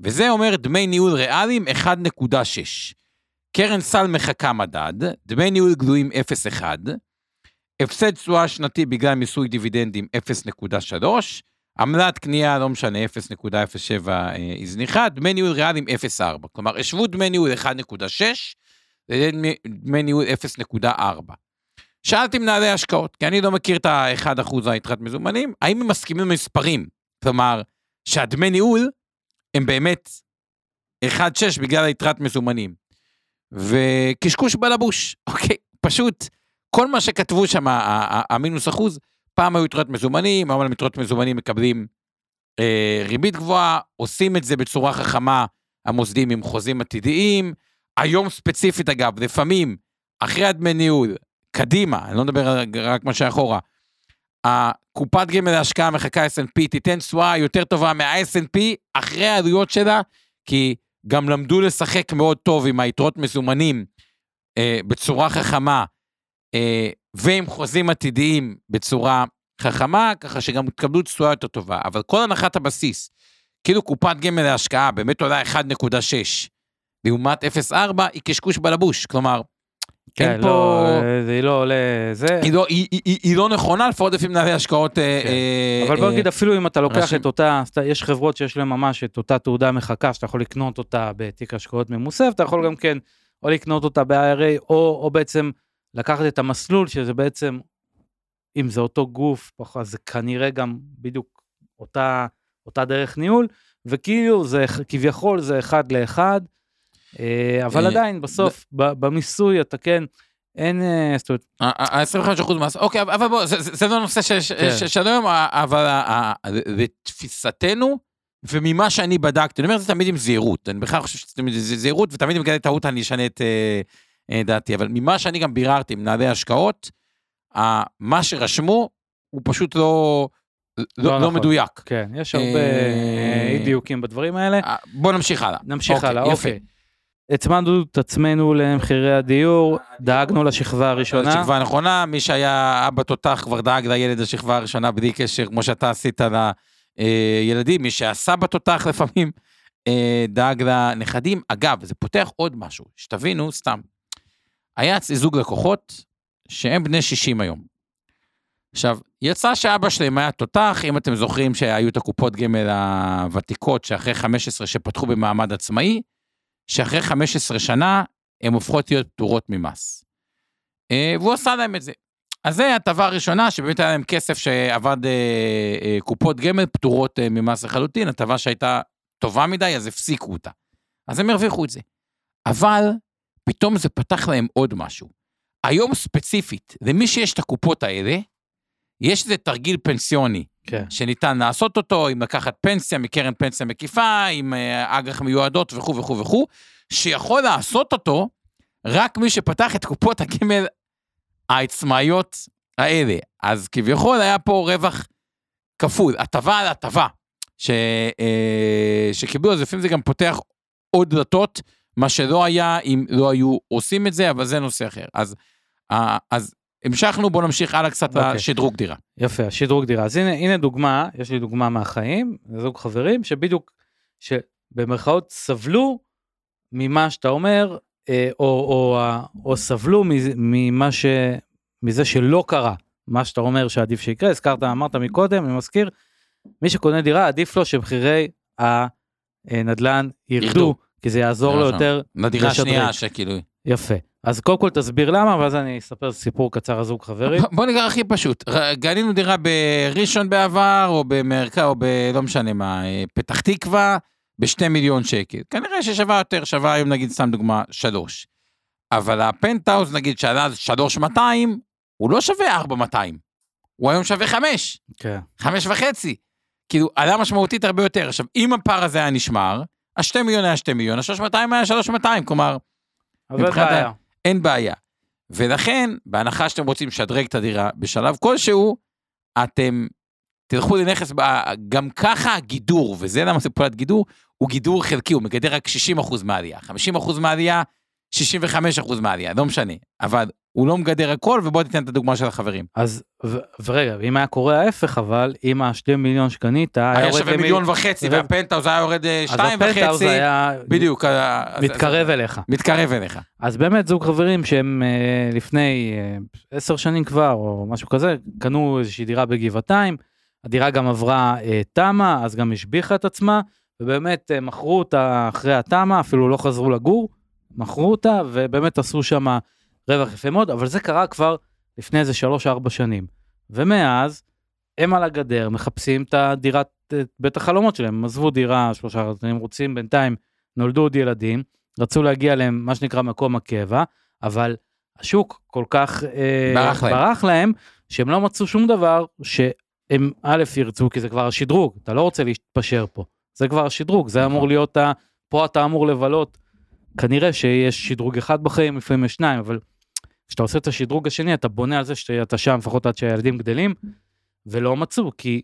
וזה אומר דמי ניהול ריאליים 1.6. קרן סל מחכה מדד, דמי ניהול גלויים 0.1, הפסד תשואה שנתי בגלל מיסוי דיבידנדים 0.3, עמלת קנייה, לא משנה, 0.07 אה, היא זניחה, דמי ניהול ריאליים 0.4. כלומר, השוו דמי ניהול 1.6 לדמי ניהול 0.4. שאלתי מנהלי השקעות, כי אני לא מכיר את ה-1% היתרת מזומנים, האם הם מסכימים למספרים? כלומר, שהדמי ניהול הם באמת 1.6 בגלל היתרת מזומנים. וקשקוש בלבוש, אוקיי? פשוט כל מה שכתבו שם, המינוס אחוז, פעם היו יתרות מזומנים, היום על יתרות מזומנים מקבלים אה, ריבית גבוהה, עושים את זה בצורה חכמה, המוסדים עם חוזים עתידיים. היום ספציפית אגב, לפעמים, אחרי הדמי ניהול, קדימה, אני לא מדבר רק- מה שאחורה, הקופת גמל להשקעה מחכה S&P תיתן תשואה יותר טובה מה-S&P אחרי העלויות שלה, כי גם למדו לשחק מאוד טוב עם היתרות מזומנים אה, בצורה חכמה, ועם חוזים עתידיים בצורה חכמה, ככה שגם תקבלו תשואה יותר טובה. אבל כל הנחת הבסיס, כאילו קופת גמל להשקעה באמת עולה 1.6, לעומת 0.4, היא קשקוש בלבוש. כלומר, כן, אין פה... לא, אה, זה לא עולה, זה... היא לא, היא, היא, היא, היא לא נכונה, לפחות לפי מנהלי השקעות. אה, כן. אה, אבל בוא אה, נגיד, אפילו אם אתה לוקח אנשים- את אותה, יש חברות שיש להן ממש את אותה תעודה מחכה, שאתה יכול לקנות אותה בתיק השקעות ממוסף, אתה יכול גם כן, או לקנות אותה ב-IRA, או, או בעצם לקחת את המסלול, שזה בעצם, אם זה אותו גוף, אז זה כנראה גם בדיוק אותה, אותה דרך ניהול, וכאילו זה כביכול זה אחד לאחד, אה, אבל אה, עדיין בסוף במיסוי אתה כן, אין, אה, זאת אומרת, ה-25% מס, אוקיי, אבל בוא, זה, לא נושא כן. של היום, אבל ה- ה- לתפיסתנו, וממה שאני בדקתי, אני אומר את זה תמיד עם זהירות, אני בכלל חושב שזה זה זהירות, ותמיד אם כזה טעות אני אשנה את דעתי, אבל ממה שאני גם ביררתי עם מנהלי השקעות, מה שרשמו הוא פשוט לא, לא, לא לא נכון. מדויק. כן, יש הרבה אה, אי דיוקים בדברים האלה. אה, בוא נמשיך הלאה. נמשיך הלאה, יפה. אוקיי. הצמדנו את עצמנו למחירי הדיור, דאגנו לשכבה הראשונה. השכבה הנכונה, מי שהיה אבא תותח כבר דאג לילד השכבה הראשונה בלי קשר, כמו שאתה עשית לילדים, מי שעשה בתותח לפעמים, אה, דאג לנכדים. אגב, זה פותח עוד משהו, שתבינו, סתם. היה אצלי זוג לקוחות שהם בני 60 היום. עכשיו, יצא שאבא שלהם היה תותח, אם אתם זוכרים שהיו את הקופות גמל הוותיקות, שאחרי 15 שפתחו במעמד עצמאי, שאחרי 15 שנה הן הופכות להיות פטורות ממס. אה, והוא עשה להם את זה. אז זה הטבה הראשונה, שבאמת היה להם כסף שעבד אה, אה, קופות גמל פטורות ממס לחלוטין, הטבה שהייתה טובה מדי, אז הפסיקו אותה. אז הם הרוויחו את זה. אבל פתאום זה פתח להם עוד משהו. היום ספציפית, למי שיש את הקופות האלה, יש איזה תרגיל פנסיוני כן. שניתן לעשות אותו, עם לקחת פנסיה מקרן פנסיה מקיפה, עם אה, אג"ח מיועדות וכו' וכו' וכו', שיכול לעשות אותו רק מי שפתח את קופות הגמל העצמאיות האלה. אז כביכול היה פה רווח כפול, הטבה על הטבה, ש, אה, שקיבלו, אז לפעמים זה גם פותח עוד דלתות, מה שלא היה אם לא היו עושים את זה, אבל זה נושא אחר. אז, אז המשכנו, בואו נמשיך הלאה קצת אוקיי. לשדרוג דירה. יפה, השדרוג דירה. אז הנה, הנה דוגמה, יש לי דוגמה מהחיים, זוג חברים שבדיוק, שבמרכאות סבלו ממה שאתה אומר, אה, או, או, או, או סבלו ממה ש... מזה שלא קרה, מה שאתה אומר שעדיף שיקרה, הזכרת, אמרת מקודם, אני מזכיר, מי שקונה דירה עדיף לו שמחירי הנדל"ן ירדו, ירדו. כי זה יעזור לו נכון. יותר לדירה. השנייה שכאילו... יפה. אז קודם כל תסביר למה, ואז אני אספר סיפור קצר הזוג חברים. בוא ניקח הכי פשוט, קנינו דירה בראשון בעבר, או במרכז, או ב... לא משנה מה, אה, פתח תקווה, בשתי מיליון שקל. כנראה ששווה יותר, שווה היום נגיד, סתם דוגמה, שלוש. אבל הפנטהאוז נגיד שעלה אז שלוש מאתיים, הוא לא שווה ארבע מאתיים. הוא היום שווה חמש, כן. חמש וחצי. כאילו, עלה משמעותית הרבה יותר. עכשיו, אם הפער הזה היה נשמר, השתי מיליון היה שתי מיליון, השלוש מאתיים היה שלוש מאתיים, כלומר, אבל מבחינת בעיה. אין בעיה. ולכן, בהנחה שאתם רוצים לשדרג את הדירה בשלב כלשהו, אתם תלכו לנכס, גם ככה הגידור, וזה למה זה פעולת גידור, הוא גידור חלקי, הוא מגדר רק 60% מהעלייה. 50% מהעלייה, 65% מהעלייה, לא משנה. אבל הוא לא מגדר הכל, ובוא תיתן את הדוגמה של החברים. אז, ו- ורגע, אם היה קורה ההפך, אבל אם השתי מיליון שקנית, היה היה שווה למי- מיליון וחצי, יורד- והפנטהאוז היה יורד אה, אז שתיים וחצי, היה בדיוק. אה, אז- מתקרב אז- אליך. מתקרב אליך. אז באמת זוג חברים שהם אה, לפני אה, עשר שנים כבר, או משהו כזה, קנו איזושהי דירה בגבעתיים, הדירה גם עברה אה, תמ"א, אז גם השביחה את עצמה, ובאמת אה, מכרו אותה אחרי התמ"א, אפילו לא חזרו לגור, מכרו אותה, ובאמת עשו שם רווח יפה מאוד, אבל זה קרה כבר לפני איזה שלוש-ארבע שנים. ומאז, הם על הגדר, מחפשים את הדירת, את בית החלומות שלהם, הם עזבו דירה שלושה, הם רוצים בינתיים, נולדו עוד ילדים, רצו להגיע להם, מה שנקרא, מקום הקבע, אבל השוק כל כך אה, ברח להם. ברח להם, שהם לא מצאו שום דבר שהם א' ירצו, כי זה כבר השדרוג, אתה לא רוצה להתפשר פה, זה כבר השדרוג, זה אמור נכון. להיות, ה... פה אתה אמור לבלות, כנראה שיש שדרוג אחד בחיים, לפעמים יש שניים, אבל כשאתה עושה את השדרוג השני, אתה בונה על זה שאתה שם לפחות עד שהילדים גדלים, ולא מצאו, כי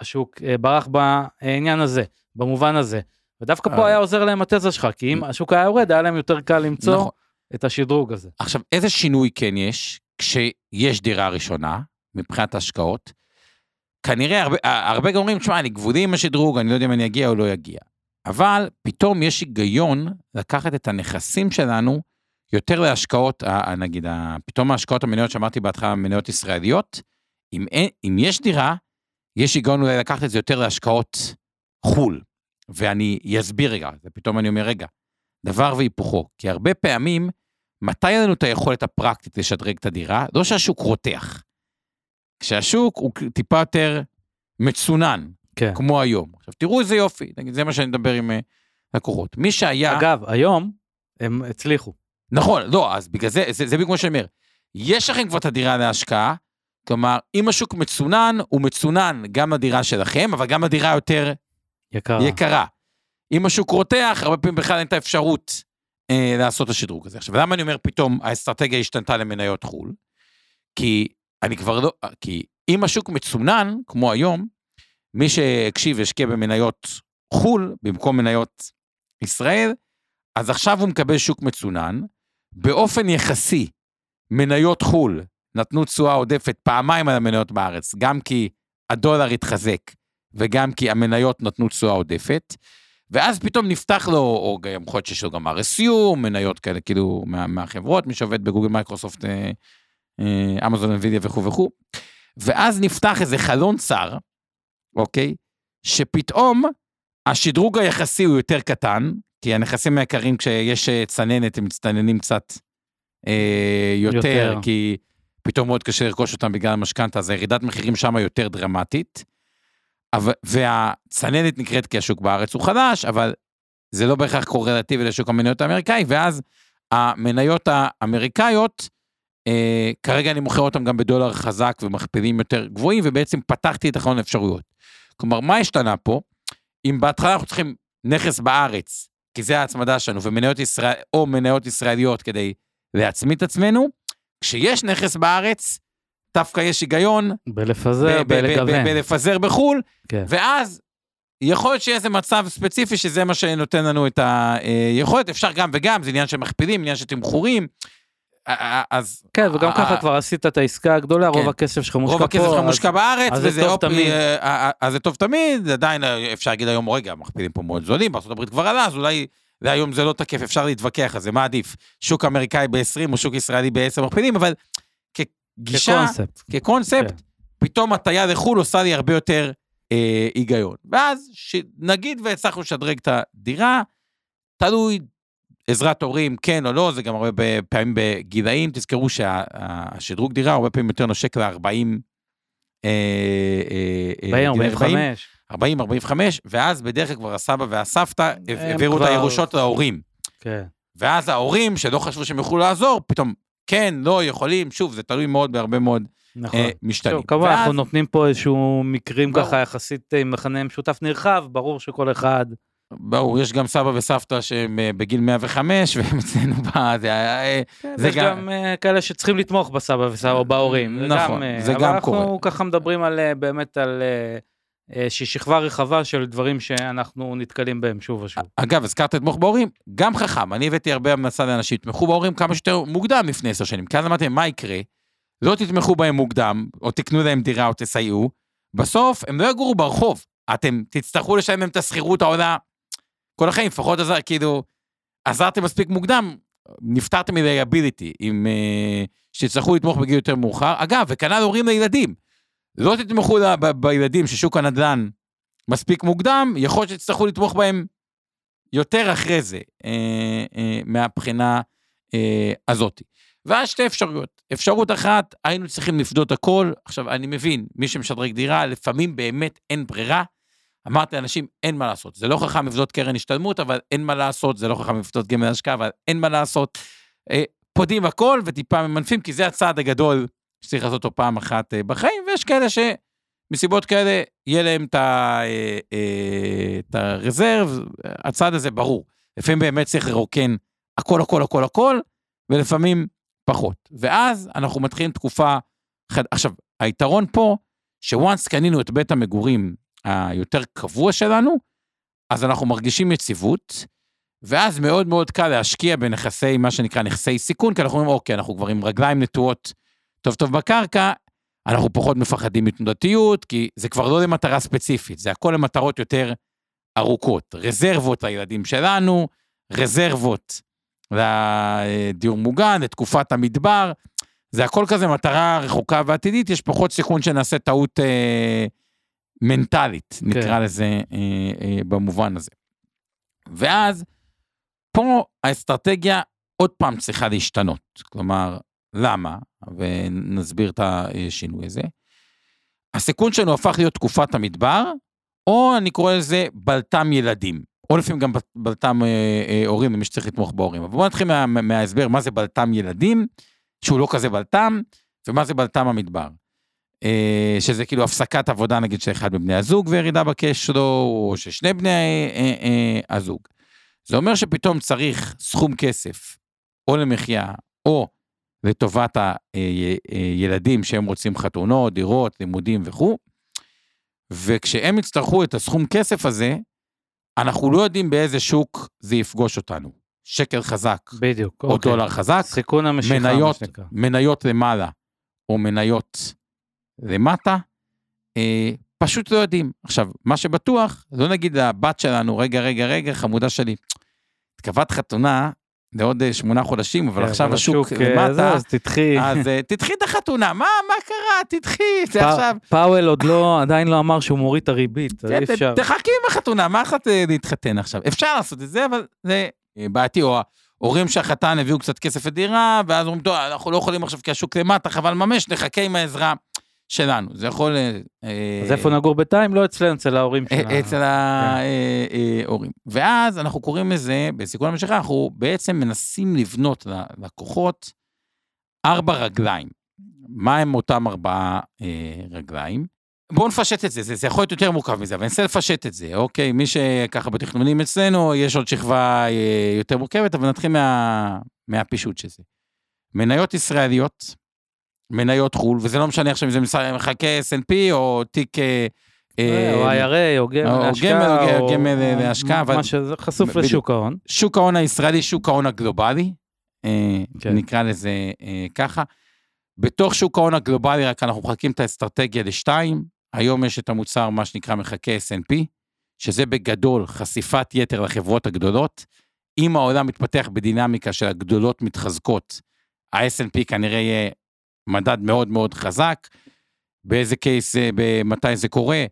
השוק אה, ברח בעניין הזה, במובן הזה. ודווקא אה. פה היה עוזר להם התזה שלך, כי אם השוק היה יורד, היה להם יותר קל למצוא נכון. את השדרוג הזה. עכשיו, איזה שינוי כן יש כשיש דירה ראשונה, מבחינת השקעות? כנראה הרבה, הרבה גם אומרים, תשמע, אני גבולי עם השדרוג, אני לא יודע אם אני אגיע או לא אגיע. אבל פתאום יש היגיון לקחת את הנכסים שלנו יותר להשקעות, ה- ה- נגיד, פתאום ההשקעות המניות שאמרתי בהתחלה, מניות ישראליות, אם, אין, אם יש דירה, יש היגיון אולי לקחת את זה יותר להשקעות חו"ל. ואני אסביר רגע, ופתאום אני אומר, רגע, דבר והיפוכו, כי הרבה פעמים, מתי יהיה לנו את היכולת הפרקטית לשדרג את הדירה? לא שהשוק רותח. כשהשוק הוא טיפה יותר מצונן, כן. כמו היום. עכשיו, תראו איזה יופי, זה מה שאני מדבר עם אה, לקוחות. מי שהיה... אגב, היום הם הצליחו. נכון, לא, אז בגלל זה, זה, זה בדיוק מה שאני אומר. יש לכם כבר את הדירה להשקעה, כלומר, אם השוק מצונן, הוא מצונן גם לדירה שלכם, אבל גם לדירה יותר יקרה. יקרה. אם השוק רותח, הרבה פעמים בכלל אין את האפשרות אה, לעשות את השדרוג הזה. עכשיו, למה אני אומר פתאום האסטרטגיה השתנתה למניות חו"ל? כי אני כבר לא, כי אם השוק מצונן, כמו היום, מי שהקשיב והשקיע במניות חו"ל במקום מניות ישראל, אז עכשיו הוא מקבל שוק מצונן. באופן יחסי, מניות חו"ל נתנו תשואה עודפת פעמיים על המניות בארץ, גם כי הדולר התחזק וגם כי המניות נתנו תשואה עודפת. ואז פתאום נפתח לו, או גם יכול להיות שיש לו גם RSU, מניות כאלה, כאילו, מה, מהחברות, מי שעובד בגוגל, מייקרוסופט, אה, אה, אמזון, אנווידיה וכו' וכו'. ואז נפתח איזה חלון צר, אוקיי? שפתאום השדרוג היחסי הוא יותר קטן, כי הנכסים היקרים, כשיש אה, צננת, הם מצטננים קצת אה, יותר, יותר. כי פתאום מאוד קשה לרכוש אותם בגלל המשכנתה, אז הירידת מחירים שם יותר דרמטית. אבל, והצננת נקראת כי השוק בארץ הוא חדש, אבל זה לא בהכרח קורלטיבי לשוק המניות האמריקאי, ואז המניות האמריקאיות, אה, כרגע אני מוכר אותן גם בדולר חזק ומכפילים יותר גבוהים, ובעצם פתחתי את החלון האפשרויות. כלומר, מה השתנה פה? אם בהתחלה אנחנו צריכים נכס בארץ, כי זה ההצמדה שלנו, ומניות ישראל, או מניות ישראליות כדי להצמיד את עצמנו, כשיש נכס בארץ, דווקא יש היגיון בלפזר, בלגוון. בלפזר בחו"ל, כן. ואז יכול להיות שיהיה איזה מצב ספציפי שזה מה שנותן לנו את היכולת, אפשר גם וגם, זה עניין של מכפילים, עניין של תמחורים. אז כן, וגם ככה כבר עשית את העסקה הגדולה, רוב כן. הכסף שלך מושקע פה. רוב הכסף שלך מושקע בארץ, וזה טוב אופי, תמיד. אה, אז זה טוב תמיד, עדיין אה, אפשר להגיד היום, רגע, מכפילים פה מאוד זולים, בארה"ב כבר עלה, אז אולי והיום זה לא תקף, אפשר להתווכח על זה, מה עדיף, שוק אמריקאי ב-20 או שוק ישראלי ב-10 מכפילים, אבל כגישה, כקונספט. כן. פתאום הטיה לחו"ל עושה לי הרבה יותר אה, היגיון. ואז, נגיד והצלחנו לשדרג את הדירה, תלוי עזרת הורים, כן או לא, זה גם הרבה פעמים בגילאים, תזכרו שהשדרוג דירה הרבה פעמים יותר נושק ל-40, אה, אה, בעיר גילי 45. 40, 45, ואז בדרך כלל כבר הסבא והסבתא העבירו את כבר- הירושות להורים. כן. ואז ההורים שלא חשבו שהם יוכלו לעזור, פתאום כן, לא, יכולים, שוב, זה תלוי מאוד בהרבה מאוד נכון. אה, משתנים. טוב, כמובן ואז- אנחנו נותנים פה איזשהו מקרים ברור. ככה יחסית עם מכנה משותף נרחב, ברור שכל אחד, ברור, יש גם סבא וסבתא שהם אה, בגיל 105, (laughs) והם אצלנו ב... זה. אה, זה יש גם- גם אה, כאלה שצריכים לתמוך בסבא וסבא או בהורים. זה נכון, גם, זה גם אבל אנחנו קורה. ככה מדברים על באמת על איזושהי שכבה רחבה של דברים שאנחנו נתקלים בהם שוב ושוב. אגב, הזכרת לתמוך בהורים, גם חכם, אני הבאתי הרבה המלצה לאנשים, תתמכו בהורים כמה שיותר מוקדם לפני עשר שנים, כי אז אמרתי, מה יקרה? לא תתמכו בהם מוקדם, או תקנו להם דירה או תסייעו, בסוף הם לא יגורו ברחוב, אתם תצטרכו לשלם להם את השכירות העולה כל החיים, לפחות עזר, כאילו, עזרתם מספיק מוקדם, נפטרתם מ-liability, עם... אה, שתצטרכו לתמוך בגיל יותר מאוחר. אגב, וכנ"ל הורים לילדים. לא תתמכו ל- ב- בילדים ששוק הנדל"ן מספיק מוקדם, יכול להיות שתצטרכו לתמוך בהם יותר אחרי זה, אה, אה, מהבחינה אה, הזאת. ואז שתי אפשרויות. אפשרות אחת, היינו צריכים לפדות הכל. עכשיו, אני מבין, מי שמשדרג דירה, לפעמים באמת אין ברירה. אמרתי לאנשים, אין מה לעשות. זה לא חכם לפדות קרן השתלמות, אבל אין מה לעשות, זה לא חכם לפדות גמל השקעה, אבל אין מה לעשות. אה, פודים הכל וטיפה ממנפים, כי זה הצעד הגדול שצריך לעשות אותו פעם אחת אה, בחיים, ויש כאלה שמסיבות כאלה, יהיה להם אה, את הרזרב, הצעד הזה ברור. לפעמים באמת צריך לרוקן הכל, הכל, הכל, הכל, ולפעמים פחות. ואז אנחנו מתחילים תקופה... עכשיו, היתרון פה, שוואנס קנינו את בית המגורים היותר קבוע שלנו, אז אנחנו מרגישים יציבות, ואז מאוד מאוד קל להשקיע בנכסי, מה שנקרא נכסי סיכון, כי אנחנו אומרים, אוקיי, אנחנו כבר עם רגליים נטועות טוב טוב בקרקע, אנחנו פחות מפחדים מתנודתיות, כי זה כבר לא למטרה ספציפית, זה הכל למטרות יותר ארוכות. רזרבות לילדים שלנו, רזרבות לדיור מוגן, לתקופת המדבר, זה הכל כזה מטרה רחוקה ועתידית, יש פחות סיכון שנעשה טעות אה, מנטלית, נקרא לזה אה, אה, במובן הזה. ואז, פה האסטרטגיה עוד פעם צריכה להשתנות. כלומר, למה? ונסביר את השינוי הזה. הסיכון שלנו הפך להיות תקופת המדבר, או אני קורא לזה בלת"ם ילדים. או לפעמים גם בלת"ם אה, אה, הורים, למי שצריך לתמוך בהורים. אבל בואו נתחיל מה, מההסבר מה זה בלת"ם ילדים, שהוא לא כזה בלת"ם, ומה זה בלת"ם המדבר. אה, שזה כאילו הפסקת עבודה נגיד של אחד מבני הזוג וירידה בקש שלו, או ששני בני אה, אה, הזוג. זה אומר שפתאום צריך סכום כסף, או למחיה, או לטובת הילדים שהם רוצים חתונות, דירות, לימודים וכו', וכשהם יצטרכו את הסכום כסף הזה, אנחנו לא יודעים באיזה שוק זה יפגוש אותנו. שקל חזק, בדיוק. או אוקיי. דולר חזק, סיכון המשיכה, מניות. מניות למעלה, או מניות למטה, אה, פשוט לא יודעים. עכשיו, מה שבטוח, לא נגיד לבת שלנו, רגע, רגע, רגע, חמודה שלי, התקבעת חתונה לעוד אה, שמונה חודשים, אבל כן, עכשיו השוק אה, למטה, אז תדחי. אז אה, תדחי את החתונה, מה, מה קרה? תדחי, (laughs) זה עכשיו. פאוול עוד לא, עדיין לא אמר שהוא מוריד את הריבית, אי אפשר. תחכי עם החתונה, מה אחת להתחתן עכשיו? אפשר לעשות את זה, אבל זה בעייתי, או, ה- הורים של החתן הביאו קצת כסף לדירה, ואז אומרים, טוב, אנחנו לא יכולים עכשיו כי השוק למטה, חבל ממש, נחכה עם העזרה שלנו. זה יכול... אה, אז איפה נגור בינתיים? לא אצלנו, אצל ההורים אה, שלנו. אצל ההורים. ואז אנחנו קוראים לזה, בסיכון המשיכה, אנחנו בעצם מנסים לבנות ללקוחות ארבע רגליים. מה הם אותם ארבעה אה, רגליים? בואו נפשט את זה, זה, זה יכול להיות יותר מורכב מזה, אבל אני אנסה לפשט את זה, אוקיי? מי שככה בתכנונים אצלנו, יש עוד שכבה אה, יותר מורכבת, אבל נתחיל מה, מהפישוט של זה. מניות ישראליות, מניות חו"ל, וזה לא משנה עכשיו אם זה מחכה S&P או תיק... אה, או IRA, או גמל להשקעה, או גמל להשקעה, מה שזה חשוף. לשוק ההון. שוק ההון הישראלי, שוק ההון הגלובלי, אה, כן. נקרא לזה אה, ככה. בתוך שוק ההון הגלובלי, רק אנחנו מחלקים את האסטרטגיה לשתיים. היום יש את המוצר, מה שנקרא מחקה S&P, שזה בגדול חשיפת יתר לחברות הגדולות. אם העולם מתפתח בדינמיקה של הגדולות מתחזקות, ה-S&P כנראה יהיה מדד מאוד מאוד חזק. באיזה case, אה, מתי זה קורה?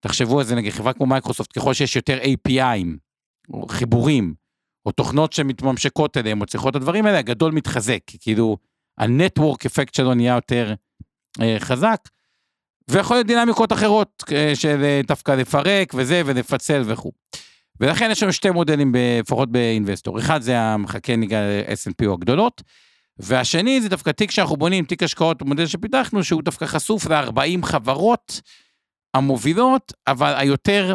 תחשבו על זה, נגיד חברה כמו מייקרוסופט, ככל שיש יותר API 'ים, או חיבורים, או תוכנות שמתממשקות אליהם, או צריכות את הדברים האלה, הגדול מתחזק, כאילו הנטוורק אפקט שלו נהיה יותר אה, חזק, ויכול להיות דינמיקות אחרות, אה, של אה, דווקא לפרק וזה, ולפצל וכו'. ולכן יש לנו שתי מודלים, לפחות באינבסטור. אחד זה המחכה נקרא S&P או הגדולות, והשני זה דווקא תיק שאנחנו בונים, תיק השקעות, מודל שפיתחנו, שהוא דווקא חשוף ל-40 חברות המובילות, אבל היותר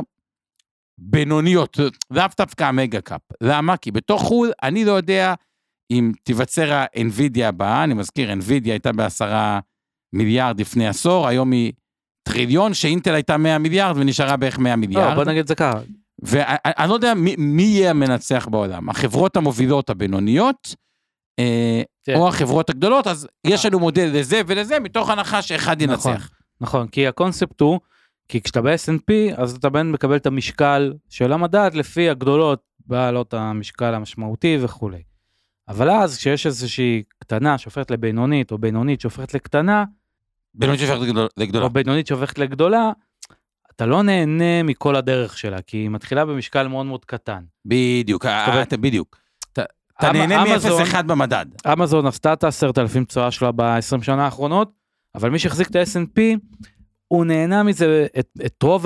בינוניות, לאו דווקא המגה קאפ. למה? כי בתוך חו"ל אני לא יודע אם תיווצר ה-NVIDIA הבאה, אני מזכיר, NVIDIA הייתה בעשרה מיליארד לפני עשור, היום היא טריליון, שאינטל הייתה 100 מיליארד ונשארה בערך 100 לא, מיליארד. בוא נגיד את זה ככה. ואני לא יודע מי, מי יהיה המנצח בעולם, החברות המובילות הבינוניות. או החברות הגדולות, אז יש לנו מודל לזה ולזה, מתוך הנחה שאחד נכון. ינצח. נכון, כי הקונספט הוא, כי כשאתה ב-S&P, אז אתה בין מקבל את המשקל של המדד לפי הגדולות, בעלות המשקל המשמעותי וכולי. אבל אז כשיש איזושהי קטנה שהופכת לבינונית, או בינונית שהופכת לקטנה, בינונית שהופכת לגדול- לגדולה. או בינונית שהופכת לגדולה, אתה לא נהנה מכל הדרך שלה, כי היא מתחילה במשקל מאוד מאוד קטן. בדיוק, אה, בדיוק. אתה- אמ- נהנה אמזון- מ-0.1 במדד. אמזון עשתה את העשרת אלפים תשואה שלה ב-20 שנה האחרונות, אבל מי שהחזיק את ה-S&P, הוא נהנה מזה את, את רוב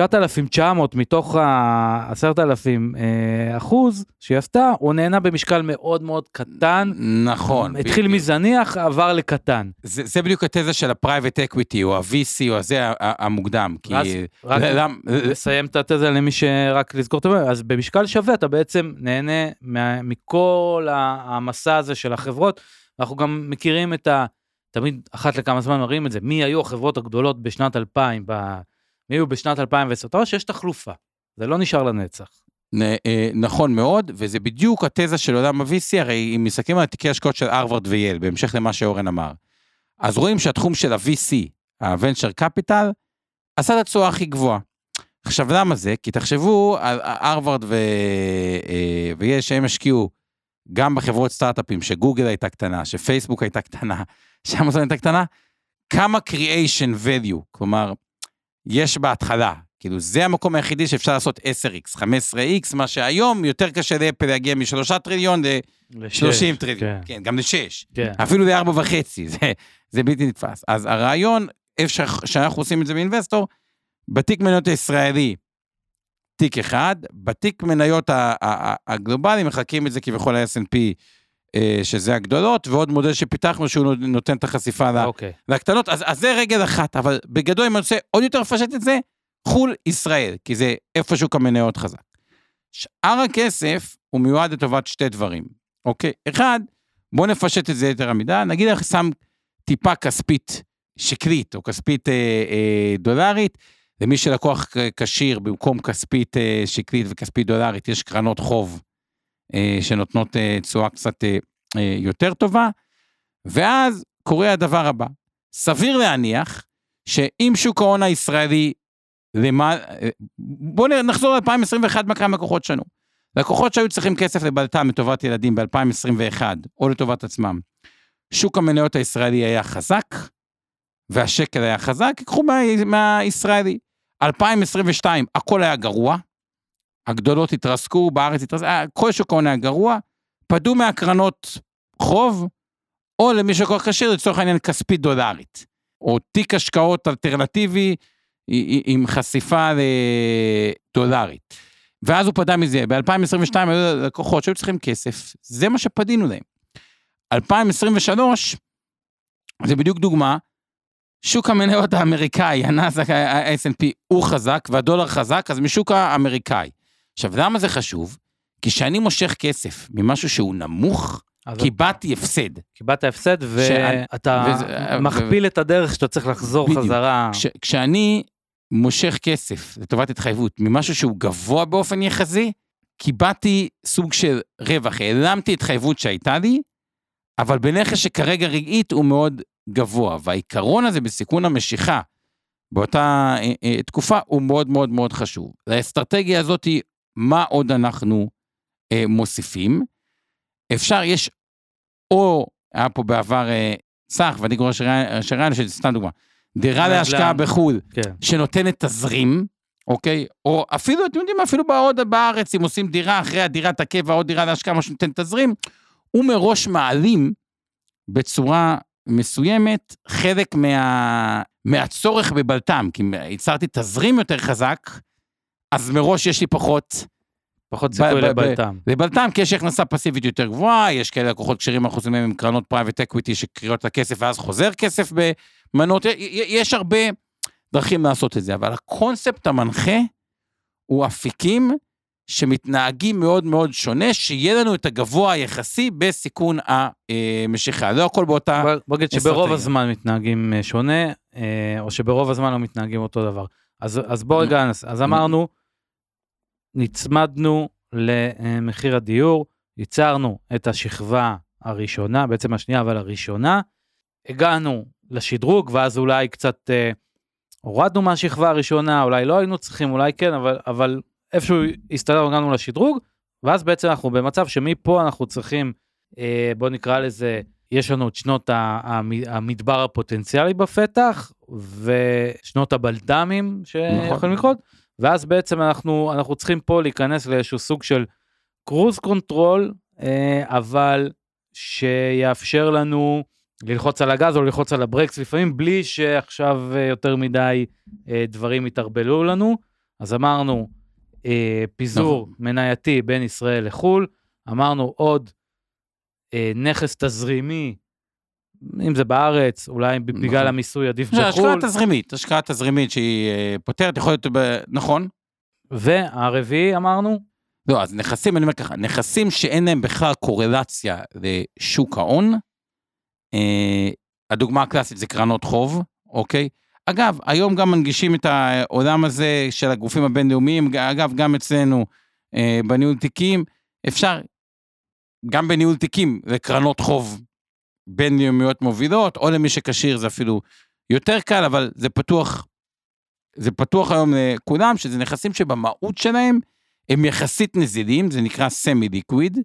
ה-9,900 מתוך ה-10,000 אה, אחוז שהיא עשתה, הוא נהנה במשקל מאוד מאוד קטן. נכון. התחיל בדיוק. מזניח, עבר לקטן. זה זה בדיוק התזה של ה-private equity, או ה-VC, או הזה המוקדם. כי... אז רק למ- לסיים את התזה למי שרק לזכור את זה, אז במשקל שווה אתה בעצם נהנה מה- מכל המסע הזה של החברות. אנחנו גם מכירים את ה... תמיד אחת לכמה זמן מראים את זה, מי היו החברות הגדולות בשנת 2000, ב... מי היו בשנת 2010, אתה שיש תחלופה, זה לא נשאר לנצח. נ- אה, נכון מאוד, וזה בדיוק התזה של עולם ה-VC, הרי אם מסתכלים על תיקי השקעות של הרווארד וייל, בהמשך למה שאורן אמר, אז רואים שהתחום של ה-VC, ה-Venture Capital, עשה את התשואה הכי גבוהה. עכשיו, למה זה? כי תחשבו על הרווארד ו... אה, וייל שהם השקיעו גם בחברות סטארט-אפים, שגוגל הייתה קטנה, שפייסבוק הייתה קטנה, שאמזון הייתה קטנה, כמה creation value, כלומר, יש בהתחלה, כאילו זה המקום היחידי שאפשר לעשות 10x, 15x, מה שהיום יותר קשה לאפל להגיע משלושה טריליון ל-30 טריליון, כן. כן, גם לשש, כן. אפילו לארבע וחצי, (laughs) זה, זה בלתי נתפס. אז הרעיון, איפה שאנחנו עושים את זה באינבסטור, בתיק מניות הישראלי, תיק אחד, בתיק מניות הגלובלי מחלקים את זה כביכול ל-S&P, שזה הגדולות, ועוד מודל שפיתחנו שהוא נותן את החשיפה ל- אוקיי. לקטנות, אז, אז זה רגל אחת, אבל בגדול, אם אני רוצה עוד יותר לפשט את זה, חו"ל ישראל, כי זה איפה שוק המניות חזק. שאר הכסף הוא מיועד לטובת שתי דברים, אוקיי? אחד, בואו נפשט את זה יותר עמידה, נגיד אני שם טיפה כספית שקלית, או כספית אה, אה, דולרית, למי שלקוח כשיר במקום כספית אה, שקלית וכספית דולרית, יש קרנות חוב אה, שנותנות אה, תשואה קצת אה, אה, יותר טובה, ואז קורה הדבר הבא, סביר להניח שאם שוק ההון הישראלי, למה, בואו נחזור ל-2021 מה קרה עם לקוחות שלנו. לקוחות שהיו צריכים כסף לבלתם לטובת ילדים ב-2021, או לטובת עצמם, שוק המניות הישראלי היה חזק, והשקל היה חזק, ייקחו מה, מהישראלי. 2022, הכל היה גרוע, הגדולות התרסקו, בארץ התרסקו, אה, כל שוק ההון היה גרוע, פדו מהקרנות חוב, או למי שכל כך כשיר, לצורך העניין כספית דולרית, או תיק השקעות אלטרנטיבי עם חשיפה לדולרית. ואז הוא פדה מזה, ב-2022 היו לקוחות שהיו צריכים כסף, זה מה שפדינו להם. 2023, זה בדיוק דוגמה, שוק המניות האמריקאי, הנאסדק, ה-S&P, הוא חזק והדולר חזק, אז משוק האמריקאי. עכשיו, למה זה חשוב? כי כשאני מושך כסף ממשהו שהוא נמוך, קיבלתי הפסד. קיבלת הפסד ואתה וזה, מכפיל. את הדרך שאתה צריך לחזור בדיוק. חזרה. כש, כשאני מושך כסף לטובת התחייבות ממשהו שהוא גבוה באופן יחסי, קיבלתי סוג של רווח, העלמתי התחייבות שהייתה לי, אבל בנכס שכרגע רגעית הוא מאוד גבוה, והעיקרון הזה בסיכון המשיכה באותה אה, אה, תקופה הוא מאוד מאוד מאוד חשוב. לאסטרטגיה הזאת, מה עוד אנחנו אה, מוסיפים? אפשר, יש, או היה פה בעבר אה, סך, ואני קורא שריין, שזה סתם דוגמה, דירה להשקעה בחו"ל, כן. שנותנת תזרים, אוקיי? או אפילו, אתם יודעים, אפילו בעוד בארץ, אם עושים דירה אחרי הדירת הקבע, עוד דירה להשקעה, מה שנותן תזרים, הוא מראש מעלים בצורה מסוימת חלק מה, מהצורך בבלת"ם, כי ייצרתי תזרים יותר חזק, אז מראש יש לי פחות... פחות סיכוי לבלת"ם. לבלת"ם, כי יש הכנסה פסיבית יותר גבוהה, יש כאלה לקוחות כשרים אחוזים מהם עם קרנות private equity שקריאות לכסף ואז חוזר כסף במנות, יש הרבה דרכים לעשות את זה, אבל הקונספט המנחה הוא אפיקים שמתנהגים מאוד מאוד שונה, שיהיה לנו את הגבוה היחסי בסיכון המשיכה. לא הכל באותה... בוא נגיד שברוב הזמן מתנהגים אה, שונה, אה, או שברוב הזמן לא מתנהגים אותו דבר. אז, אז בוא רגע, אז אמרנו, נצמדנו למחיר הדיור, ייצרנו את השכבה הראשונה, בעצם השנייה, אבל הראשונה, הגענו לשדרוג, ואז אולי קצת אה, הורדנו מהשכבה הראשונה, אולי לא היינו צריכים, אולי כן, אבל, אבל איפשהו הסתדרנו, הגענו לשדרוג, ואז בעצם אנחנו במצב שמפה אנחנו צריכים, אה, בוא נקרא לזה, יש לנו את שנות המדבר הפוטנציאלי בפתח, ושנות הבלד"מים שיכולים נכון. לקרות, ואז בעצם אנחנו, אנחנו צריכים פה להיכנס לאיזשהו סוג של cruise control, אה, אבל שיאפשר לנו ללחוץ על הגז או ללחוץ על הברקס לפעמים, בלי שעכשיו אה, יותר מדי אה, דברים יתערבלו לנו. אז אמרנו, פיזור נכון. מנייתי בין ישראל לחו"ל, אמרנו עוד נכס תזרימי, אם זה בארץ, אולי נכון. בגלל המיסוי עדיף בחו"ל. השקעה תזרימית, השקעה תזרימית שהיא אה, פותרת, יכול להיות, ב... נכון. והרביעי אמרנו? לא, אז נכסים, אני אומר ככה, נכסים שאין להם בכלל קורלציה לשוק ההון, אה, הדוגמה הקלאסית זה קרנות חוב, אוקיי? אגב, היום גם מנגישים את העולם הזה של הגופים הבינלאומיים, אגב, גם אצלנו אה, בניהול תיקים, אפשר גם בניהול תיקים לקרנות חוב בינלאומיות מובילות, או למי שכשיר זה אפילו יותר קל, אבל זה פתוח, זה פתוח היום לכולם, שזה נכסים שבמהות שלהם הם יחסית נזילים, זה נקרא סמי ליקוויד,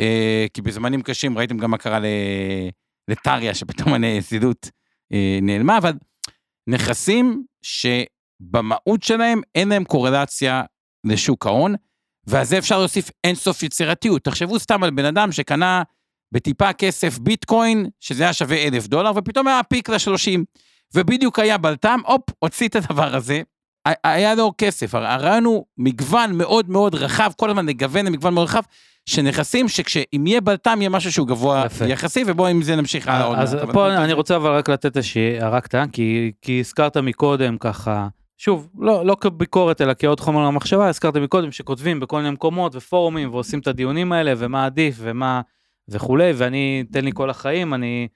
אה, כי בזמנים קשים ראיתם גם מה קרה לטריה, שפתאום הנזילות אה, נעלמה, אבל נכסים שבמהות שלהם אין להם קורלציה לשוק ההון, ועל זה אפשר להוסיף אינסוף יצירתיות. תחשבו סתם על בן אדם שקנה בטיפה כסף ביטקוין, שזה היה שווה אלף דולר, ופתאום היה פיק ל-30, ובדיוק היה בלטם, הופ, הוציא את הדבר הזה, היה לו כסף. הרעיון הוא מגוון מאוד מאוד רחב, כל הזמן לגוון למגוון מאוד רחב, שנכסים שכשאם יהיה בלטם יהיה משהו שהוא גבוה יפה. יחסי ובוא עם זה נמשיך הלאה עוד. אז פה אבל... אני רוצה אבל רק לתת איזושהי הערה קטנה כי, כי הזכרת מקודם ככה שוב לא לא כביקורת אלא כעוד חומר למחשבה הזכרת מקודם שכותבים בכל מיני מקומות ופורומים ועושים את הדיונים האלה ומה עדיף ומה וכולי ואני תן לי כל החיים אני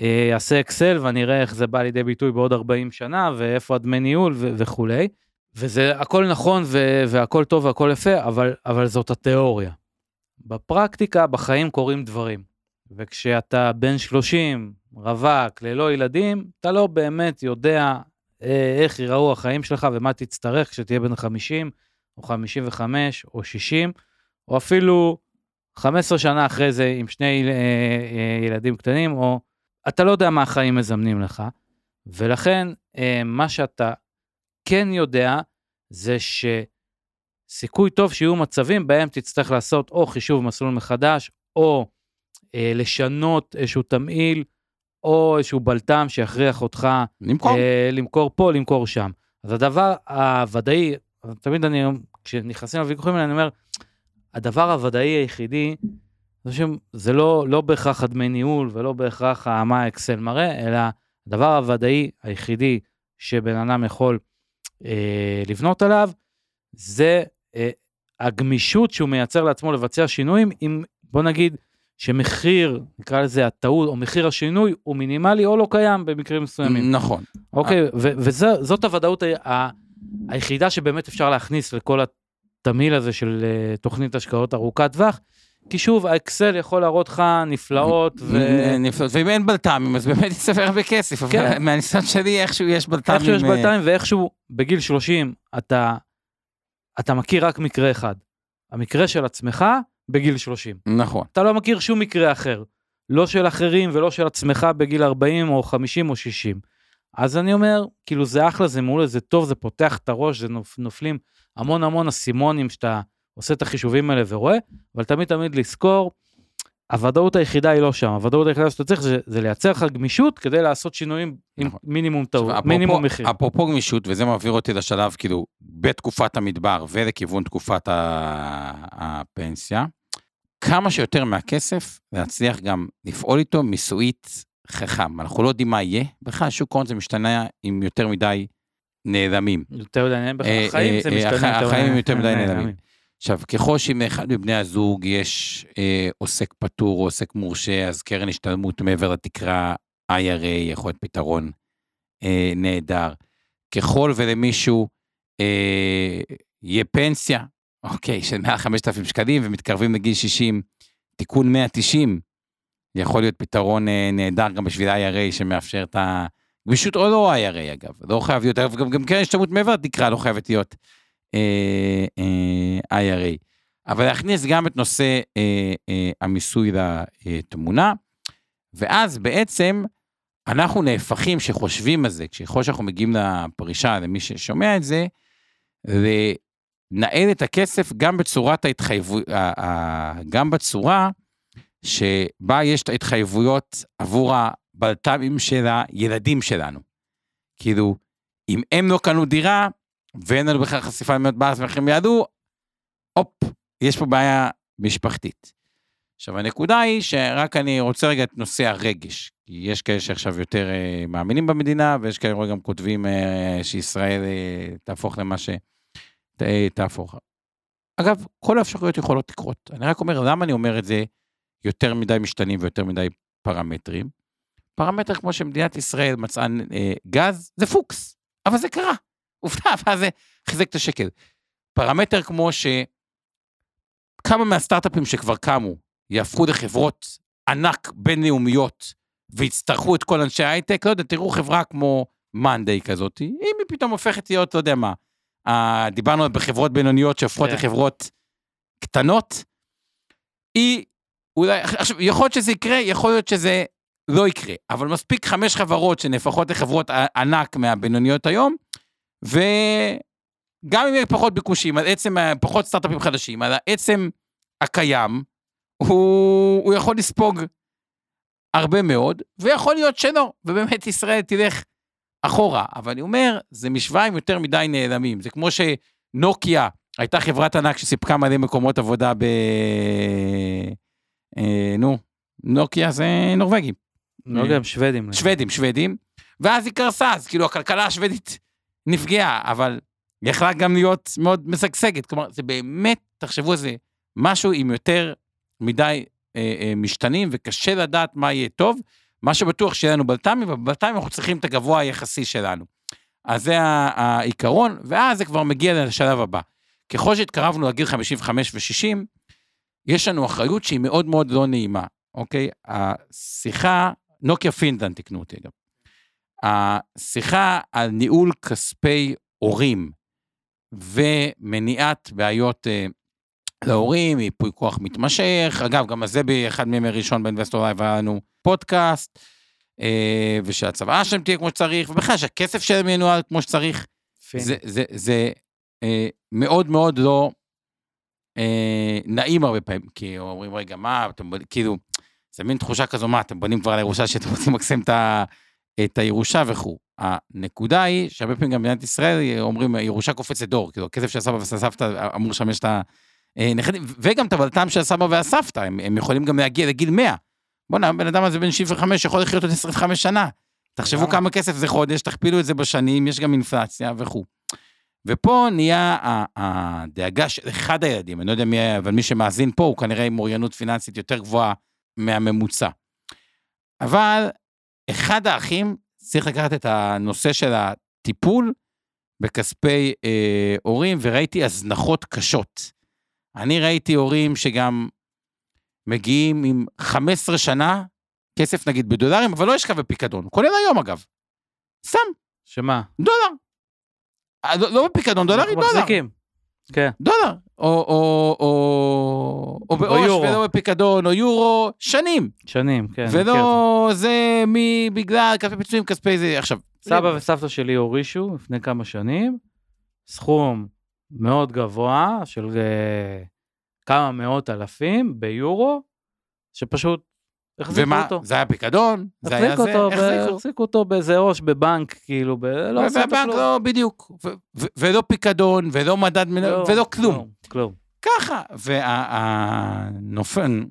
אה, אעשה אקסל ואני אראה איך זה בא לידי ביטוי בעוד 40 שנה ואיפה הדמי ניהול וכולי. וזה הכל נכון והכל טוב והכל יפה אבל אבל זאת התיאוריה. בפרקטיקה, בחיים קורים דברים. וכשאתה בן 30, רווק, ללא ילדים, אתה לא באמת יודע אה, איך ייראו החיים שלך ומה תצטרך כשתהיה בן 50, או 55, או 60, או אפילו 15 שנה אחרי זה עם שני אה, אה, ילדים קטנים, או אתה לא יודע מה החיים מזמנים לך, ולכן מה שאתה כן יודע זה ש... סיכוי טוב שיהיו מצבים בהם תצטרך לעשות או חישוב מסלול מחדש, או אה, לשנות איזשהו תמהיל, או איזשהו בלטם שיכריח אותך למכור. אה, למכור פה, למכור שם. אז הדבר הוודאי, תמיד אני, כשנכנסים לוויכוחים האלה, אני אומר, הדבר הוודאי היחידי, זה לא, לא בהכרח הדמי ניהול ולא בהכרח מה האקסל מראה, אלא הדבר הוודאי היחידי שבן אדם יכול אה, לבנות עליו, זה אה, הגמישות שהוא מייצר לעצמו לבצע שינויים, אם בוא נגיד שמחיר, נקרא לזה הטעות, או מחיר השינוי הוא מינימלי או לא קיים במקרים מסוימים. נכון. אוקיי, ו- וזאת הוודאות ה- היחידה שבאמת אפשר להכניס לכל התמהיל הזה של אה, תוכנית השקעות ארוכת טווח. כי שוב, האקסל יכול להראות לך נפלאות, ו... נפלאות. ואם אין בלת"מים, אז באמת יצטבר הרבה כסף, אבל כן. מהניסיון שלי איכשהו יש בלת"מים. איכשהו יש אה, בלתיים ואיכשהו בגיל 30 אתה, אתה מכיר רק מקרה אחד. המקרה של עצמך בגיל 30. נכון. אתה לא מכיר שום מקרה אחר. לא של אחרים ולא של עצמך בגיל 40 או 50 או 60. אז אני אומר, כאילו זה אחלה, זה מעולה, זה טוב, זה פותח את הראש, זה נופ, נופלים המון המון אסימונים שאתה עושה את החישובים האלה ורואה, אבל תמיד תמיד לזכור, הוודאות היחידה היא לא שם, הוודאות היחידה שאתה צריך זה, זה לייצר לך גמישות כדי לעשות שינויים עם נכון. מינימום טעות, מינימום מחיר. אפרופו גמישות, וזה מעביר אותי לשלב, כאילו, בתקופת המדבר ולכיוון תקופת הפנסיה, כמה שיותר מהכסף, להצליח גם לפעול איתו מיסויית חכם. אנחנו לא יודעים מה יהיה, בכלל שוק ההון זה משתנה עם יותר מדי נעלמים. יותר מדי נעלמים, אה, החיים זה אה, משתנה. יותר החיים מדי- יותר מדי נעלמים. עכשיו, ככל שאם לאחד מבני הזוג יש אה, עוסק פטור או עוסק מורשה, אז קרן השתלמות מעבר לתקרה IRA יכול להיות פתרון אה, נהדר. ככל ולמישהו אה, יהיה פנסיה, אוקיי, של מעל 5,000 שקלים ומתקרבים לגיל 60, תיקון 190, יכול להיות פתרון אה, נהדר גם בשביל IRA שמאפשר את הגמישות, או לא IRA אגב, לא חייב להיות, גם, גם קרן השתלמות מעבר לתקרה לא חייבת להיות אה, אה, IRA. אבל להכניס גם את נושא אה, אה, המיסוי לתמונה, ואז בעצם אנחנו נהפכים, שחושבים על זה, ככל שאנחנו מגיעים לפרישה, למי ששומע את זה, לנהל את הכסף גם בצורת ההתחייבות, גם בצורה שבה יש את ההתחייבויות עבור הבלת"מים של הילדים שלנו. כאילו, אם הם לא קנו דירה, ואין לנו בכלל חשיפה למניות בארץ והמחירים יעלו, הופ, יש פה בעיה משפחתית. עכשיו, הנקודה היא שרק אני רוצה רגע את נושא הרגש. כי יש כאלה שעכשיו יותר אה, מאמינים במדינה, ויש כאלה גם כותבים אה, שישראל אה, תהפוך למה שתהפוך. אגב, כל האפשרויות יכולות לקרות. אני רק אומר, למה אני אומר את זה יותר מדי משתנים ויותר מדי פרמטרים? פרמטר כמו שמדינת ישראל מצאה אה, גז, זה פוקס, אבל זה קרה. עובדה, ואז זה חיזק את השקל. פרמטר כמו שכמה מהסטארט-אפים שכבר קמו יהפכו לחברות ענק בינלאומיות ויצטרכו את כל אנשי ההייטק, לא יודע, תראו חברה כמו מאנדיי כזאת, אם היא פתאום הופכת להיות, לא יודע מה, אה, דיברנו בחברות בינוניות שהופכות כן. לחברות קטנות, היא אולי, עכשיו, יכול להיות שזה יקרה, יכול להיות שזה לא יקרה, אבל מספיק חמש חברות שנהפכות לחברות ענק מהבינוניות היום, וגם אם יהיה פחות ביקושים, על עצם, פחות סטארט-אפים חדשים, על העצם הקיים, הוא, הוא יכול לספוג הרבה מאוד, ויכול להיות שלא, ובאמת ישראל תלך אחורה. אבל אני אומר, זה משוואה עם יותר מדי נעלמים. זה כמו שנוקיה הייתה חברת ענק שסיפקה מלא מקומות עבודה ב... אה, נו, נוקיה זה נורבגים. לא הם שוודים. שוודים, שוודים, ואז היא קרסה, אז כאילו הכלכלה השוודית נפגעה, אבל היא יכלה גם להיות מאוד משגשגת. כלומר, זה באמת, תחשבו על זה, משהו עם יותר מדי אה, אה, משתנים, וקשה לדעת מה יהיה טוב. מה שבטוח שיהיה לנו בלת"מים, ובלת"מים אנחנו צריכים את הגבוה היחסי שלנו. אז זה העיקרון, ואז זה כבר מגיע לשלב הבא. ככל שהתקרבנו לגיל 55 ו-60, יש לנו אחריות שהיא מאוד מאוד לא נעימה, אוקיי? השיחה, נוקיה פינלנד תקנו אותי גם. השיחה על ניהול כספי הורים ומניעת בעיות אה, להורים, ייפוי כוח מתמשך, אגב, גם על זה באחד מימי ראשון ב Investor Live היה לנו פודקאסט, אה, ושהצוואה שלהם תהיה כמו שצריך, ובכלל שהכסף שלהם ינוהל כמו שצריך, פיני. זה, זה, זה אה, מאוד מאוד לא נעים הרבה פעמים, כי אומרים, רגע, מה, אתם כאילו, זה מין תחושה כזו, מה, אתם בונים כבר על הירושה שאתם רוצים למקסם את, ה- את הירושה וכו'. הנקודה היא שהרבה פעמים גם במדינת ישראל אומרים, ירושה קופצת דור, כאילו, הכסף של הסבא והסבתא אמור לשמש את הנכדים, וגם את הבלטם של הסבא והסבתא, הם, הם יכולים גם להגיע לגיל 100. בוא'נה, הבן אדם הזה בן 75 יכול לחיות עוד 25 שנה. תחשבו. כמה כסף זה חודש, תכפילו את זה בשנים, יש גם אינפלציה וכו'. ופה נהיה הדאגה של אחד הילדים, אני לא יודע מי היה, אבל מי שמאזין פה הוא כנראה עם אוריינות פיננסית יותר גבוהה מהממוצע. אבל אחד האחים צריך לקחת את הנושא של הטיפול בכספי אה, הורים, וראיתי הזנחות קשות. אני ראיתי הורים שגם מגיעים עם 15 שנה, כסף נגיד בדולרים, אבל לא יש קו בפיקדון, כולל היום אגב. סתם, שמה? דולר. אה, לא, לא בפיקדון, דולרי, אנחנו דולר. מחזיקים. כן. דולר. או, או, או, או בעו"ש. ולא בפיקדון, או יורו, שנים. שנים, כן. ולא זה מ... בגלל כספי פיצויים, כספי זה. עכשיו, סבא וסבתא שלי הורישו לפני כמה שנים סכום מאוד גבוה של אה, כמה מאות אלפים ביורו, שפשוט החזיקו ומה, אותו. זה היה פיקדון? זה היה החזיקו זה? אותו, ב- החזיקו. החזיקו אותו באיזה ראש בבנק, כאילו, ב... לא עשו אותו והבנק כלום. לא, בדיוק. ו- ו- ולא פיקדון, ולא מדד, מנ- ולא כלום. כלום. ככה. והנופן...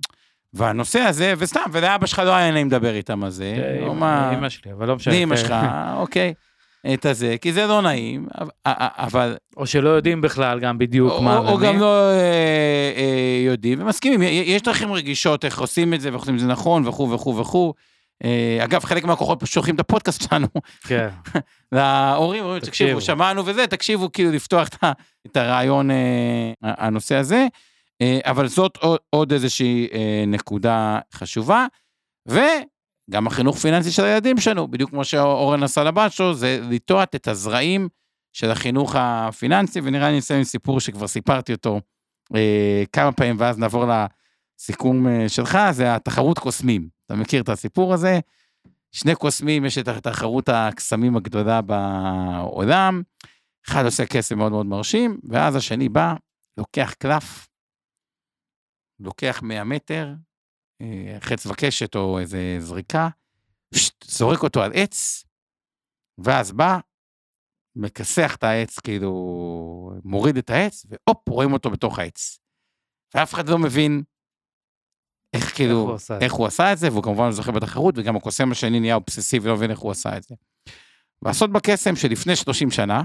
והנושא הזה, וסתם, ולאבא שלך לא היה נעים לדבר איתם על זה. כן, אימא שלי, אבל לא משנה. לאמא כן. שלך, אוקיי. את הזה, כי זה לא נעים, אבל- או שלא יודעים בכלל גם בדיוק או, מה או, או. גם לא אה, אה, יודעים ומסכימים, יש דרכים רגישות איך עושים את זה ואיך עושים את זה נכון וכו' וכו' וכו'. אה, אגב, חלק מהכוחות פשוט שולחים את הפודקאסט שלנו כן. (laughs) להורים, אומרים, תקשיבו. שמענו וזה, תקשיבו, כאילו לפתוח את את הרעיון, אה, הנושא הזה. אה, אבל זאת עוד, עוד איזושהי אה, נקודה חשובה. וגם החינוך פיננסי של הילדים שלנו, בדיוק כמו שאורן עשה לבת שלו, זה לטעת את הזרעים של החינוך הפיננסי, ונראה לי נסיים עם סיפור שכבר סיפרתי אותו אה, כמה פעמים, ואז נעבור לסיכום אה, שלך, זה התחרות קוסמים. אתה מכיר את הסיפור הזה? שני קוסמים, יש את תחרות הקסמים הגדולה בעולם, אחד עושה קסם מאוד מאוד מרשים, ואז השני בא, לוקח קלף, לוקח 100 מטר, חץ וקשת או איזה זריקה, פשט, זורק אותו על עץ, ואז בא, מכסח את העץ, כאילו, מוריד את העץ, והופ, רואים אותו בתוך העץ. ואף אחד לא מבין איך כאילו, הוא עשה את איך. הוא עשה את זה, והוא כמובן זוכה בתחרות, וגם הקוסם השני נהיה אובססיבי, לא מבין איך הוא עשה את זה. והסוד בקסם שלפני 30 שנה,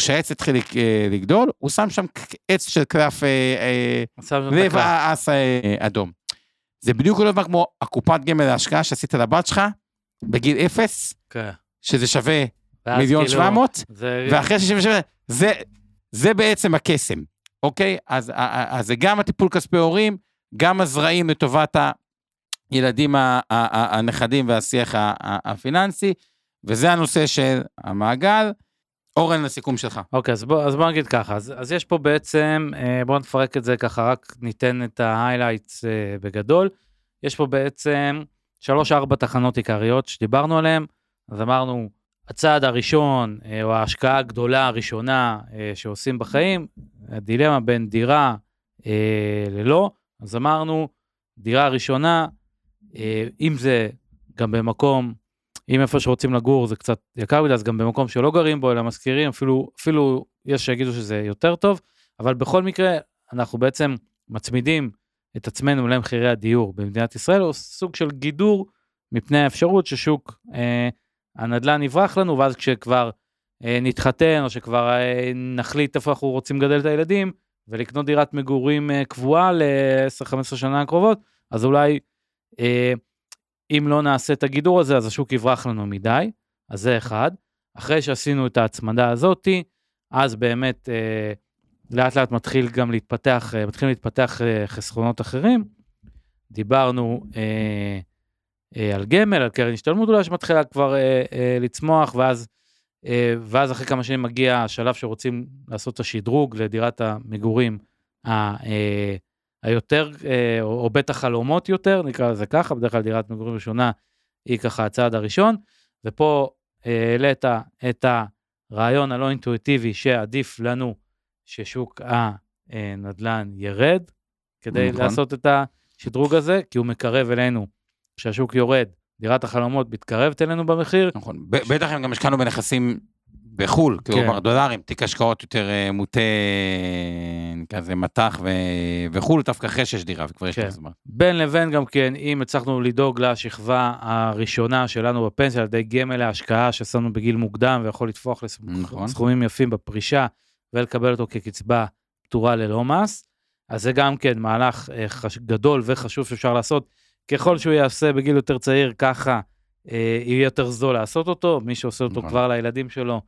כשהעץ התחיל אה, לגדול, הוא שם שם עץ של קלף אה, אה, לב אה, אדום. זה בדיוק אותו דבר כמו הקופת גמל להשקעה שעשית לבת שלך בגיל אפס, כן. שזה שווה מיליון כאילו, שבע מאות, זה... ואחרי 67, זה, זה בעצם הקסם, אוקיי? אז, ה- ה- אז זה גם הטיפול כספי הורים, גם הזרעים לטובת הילדים, הנכדים והשיח הפיננסי, וזה הנושא של המעגל. אורן, לסיכום שלך. אוקיי, אז בוא, אז בוא נגיד ככה, אז, אז יש פה בעצם, אה, בוא נפרק את זה ככה, רק ניתן את ה highlights אה, בגדול. יש פה בעצם שלוש-ארבע תחנות עיקריות שדיברנו עליהן. אז אמרנו, הצעד הראשון, אה, או ההשקעה הגדולה הראשונה שעושים בחיים, הדילמה בין דירה ללא, אז אמרנו, דירה ראשונה, אם זה גם במקום, אם איפה שרוצים לגור זה קצת יקר מדי, אז גם במקום שלא גרים בו, אלא משכירים, אפילו, אפילו יש שיגידו שזה יותר טוב, אבל בכל מקרה, אנחנו בעצם מצמידים את עצמנו למחירי הדיור במדינת ישראל, או סוג של גידור מפני האפשרות ששוק אה, הנדל"ן יברח לנו, ואז כשכבר אה, נתחתן, או שכבר אה, נחליט איפה אנחנו רוצים לגדל את הילדים, ולקנות דירת מגורים אה, קבועה ל-10-15 שנה הקרובות, אז אולי אה, אם לא נעשה את הגידור הזה, אז השוק יברח לנו מדי, אז זה אחד. אחרי שעשינו את ההצמדה הזאתי, אז באמת אה, לאט לאט מתחיל גם להתפתח, אה, מתחילים להתפתח אה, חסכונות אחרים. דיברנו אה, אה, על גמל, על קרן השתלמות אולי שמתחילה כבר אה, אה, לצמוח, ואז, אה, ואז אחרי כמה שנים מגיע השלב שרוצים לעשות את השדרוג לדירת המגורים ה, אה, היותר, אה, או, בית החלומות יותר, נקרא לזה ככה, בדרך כלל דירת מגורים ראשונה היא ככה הצעד הראשון, ופה אה, העלית את הרעיון הלא אינטואיטיבי שעדיף לנו ששוק נדל"ן ירד, כדי נכון. לעשות את השדרוג הזה, כי הוא מקרב אלינו. כשהשוק יורד, דירת החלומות מתקרבת אלינו במחיר, נכון. ב- בטח אם גם השקענו בנכסים בחו"ל, כן. כלומר דולרים, תיק השקעות יותר אה, מוטה, נקרא לזה מטח ו- וחו"ל, דווקא אחרי שיש דירה וכבר יש כן. לך זמן. בין לבין גם כן, אם הצלחנו לדאוג לשכבה הראשונה שלנו בפנסיה על ידי גמל להשקעה ששמנו בגיל מוקדם ויכול לתפוח נכון. לסכומים יפים בפרישה ולקבל אותו כקצבה פטורה ללא מס, אז זה גם כן מהלך אה, חש... גדול וחשוב שאפשר לעשות. ככל שהוא יעשה בגיל יותר צעיר, ככה אה, יהיה יותר זול לעשות אותו. מי שעושה אותו נכון. כבר לילדים שלו,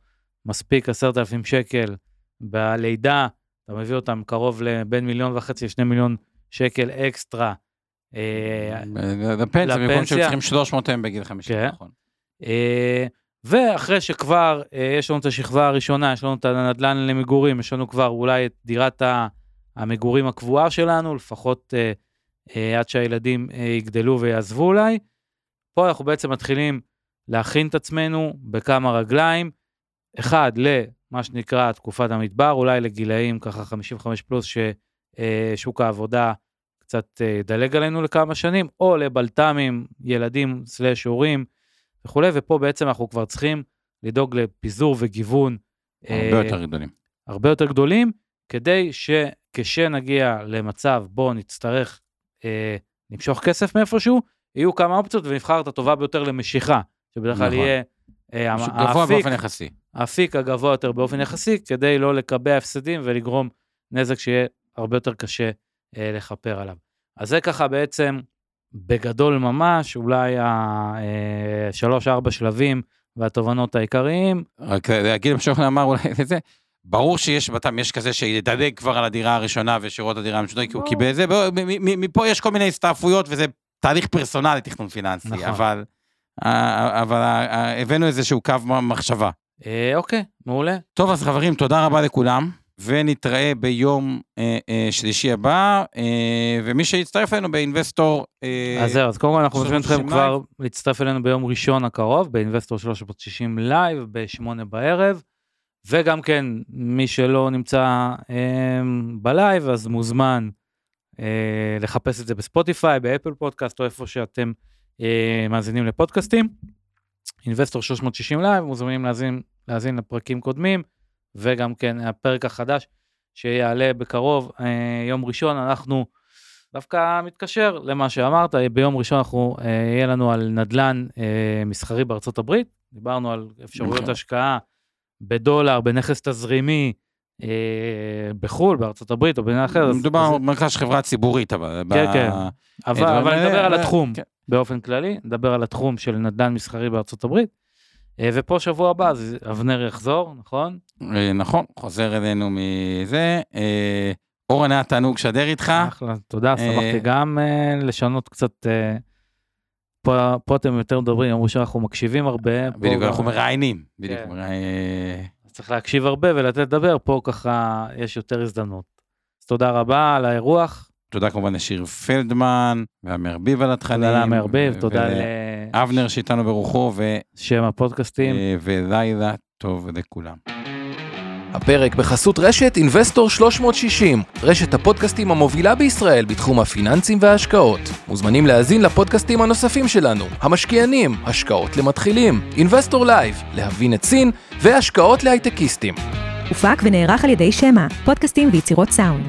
מספיק עשרת אלפים שקל בלידה, אתה מביא אותם קרוב לבין מיליון וחצי לשני מיליון שקל אקסטרה. אה, לפנסיה, במקום שהם. צריכים 300 הם בגיל 50, כן. נכון. אה, ואחרי שכבר אה, יש לנו את השכבה הראשונה, יש לנו את הנדל"ן למגורים, יש לנו כבר אולי את דירת המגורים הקבועה שלנו, לפחות עד שהילדים יגדלו ויעזבו אולי. פה אנחנו בעצם מתחילים להכין את עצמנו בכמה רגליים. אחד, למה שנקרא תקופת המדבר, אולי לגילאים ככה 55 פלוס, ששוק העבודה קצת אה, ידלג עלינו לכמה שנים, או לבלת"מים, ילדים סלאש הורים וכולי, ופה בעצם אנחנו כבר צריכים לדאוג לפיזור וגיוון הרבה אה, יותר גדולים. הרבה יותר גדולים, כדי שכשנגיע למצב בו נצטרך אה, למשוך כסף מאיפשהו, יהיו כמה אופציות ונבחר את הטובה ביותר למשיכה, שבדרך כלל נכון. יהיה אה, המ- גבוה האפיק, באופן יחסי. האפיק הגבוה יותר באופן יחסי, כדי לא לקבע הפסדים ולגרום נזק שיהיה הרבה יותר קשה אה, לכפר עליו. אז זה ככה בעצם בגדול ממש, אולי השלוש-ארבע שלבים והתובנות העיקריים. רק להגיד מה שאוכן אמר אולי זה, ברור שיש בתם, יש כזה שידלג כבר על הדירה הראשונה ושירות הדירה המשותפת, כי הוא. קיבל זה, מ- מ- מפה יש כל מיני הסתעפויות וזה תהליך פרסונלי תכנון פיננסי, נכון. אבל, אה, אבל אה, אה, הבאנו איזשהו קו מחשבה. אה, אוקיי, מעולה. טוב, אז חברים, תודה רבה לכולם, ונתראה ביום אה, אה, שלישי הבא, אה, ומי שיצטרף אלינו ב Investor... אה, אז זהו, אז קודם כל אנחנו מזמינים אתכם 360 כבר להצטרף אלינו ביום ראשון הקרוב, ב Investor 360 Live, ב-8 בערב, וגם כן, מי שלא נמצא אה, ב live, אז מוזמן אה, לחפש את זה ב Spotify, ב Apple Podcast, או איפה שאתם אה, מאזינים לפודקאסטים. Investor 360 Live, מוזמנים להאזין, להאזין לפרקים קודמים, וגם כן הפרק החדש שיעלה בקרוב, אה, יום ראשון, אנחנו דווקא מתקשר למה שאמרת, ביום ראשון אנחנו, אה, יהיה לנו על נדל"ן אה, מסחרי בארצות הברית, דיברנו על אפשרויות נכון. השקעה בדולר, בנכס תזרימי, בחו"ל, בארצות הברית או במדינה אחרת. מדובר במרכז של חברה ציבורית, אבל... כן, כן. אבל, האלה, נדבר על אבל- התחום כן. באופן כללי, נדבר על התחום של נדל"ן מסחרי בארצות הברית. אה, ופה שבוע הבא, אז אבנר יחזור, נכון? אה, נכון, חוזר אלינו מזה. אה, אורן היה תענוג לשדר איתך. אחלה, תודה, אה, שמחתי גם אה, לשנות קצת. אה, פה, פה אתם יותר מדברים, אמרו שאנחנו מקשיבים הרבה. בדיוק, אנחנו מראיינים. בדיוק, כן. צריך להקשיב הרבה ולתת לדבר, פה ככה יש יותר הזדמנות. אז תודה רבה על האירוח, תודה כמובן לשיר פלדמן, ואמר ביב על התכנים. תודה לאמר ביב, תודה ולאבנר שאיתנו ברוחו, ו- לשם הפודקאסטים. אה, ולילה טוב לכולם. הפרק בחסות רשת Investor 360, רשת הפודקאסטים המובילה בישראל בתחום הפיננסים וההשקעות. מוזמנים להאזין לפודקאסטים הנוספים שלנו, המשקיענים, השקעות למתחילים, Investor Live, להבין את סין, והשקעות להייטקיסטים. הופק ונערך על ידי שמע, פודקאסטים ויצירות סאונד.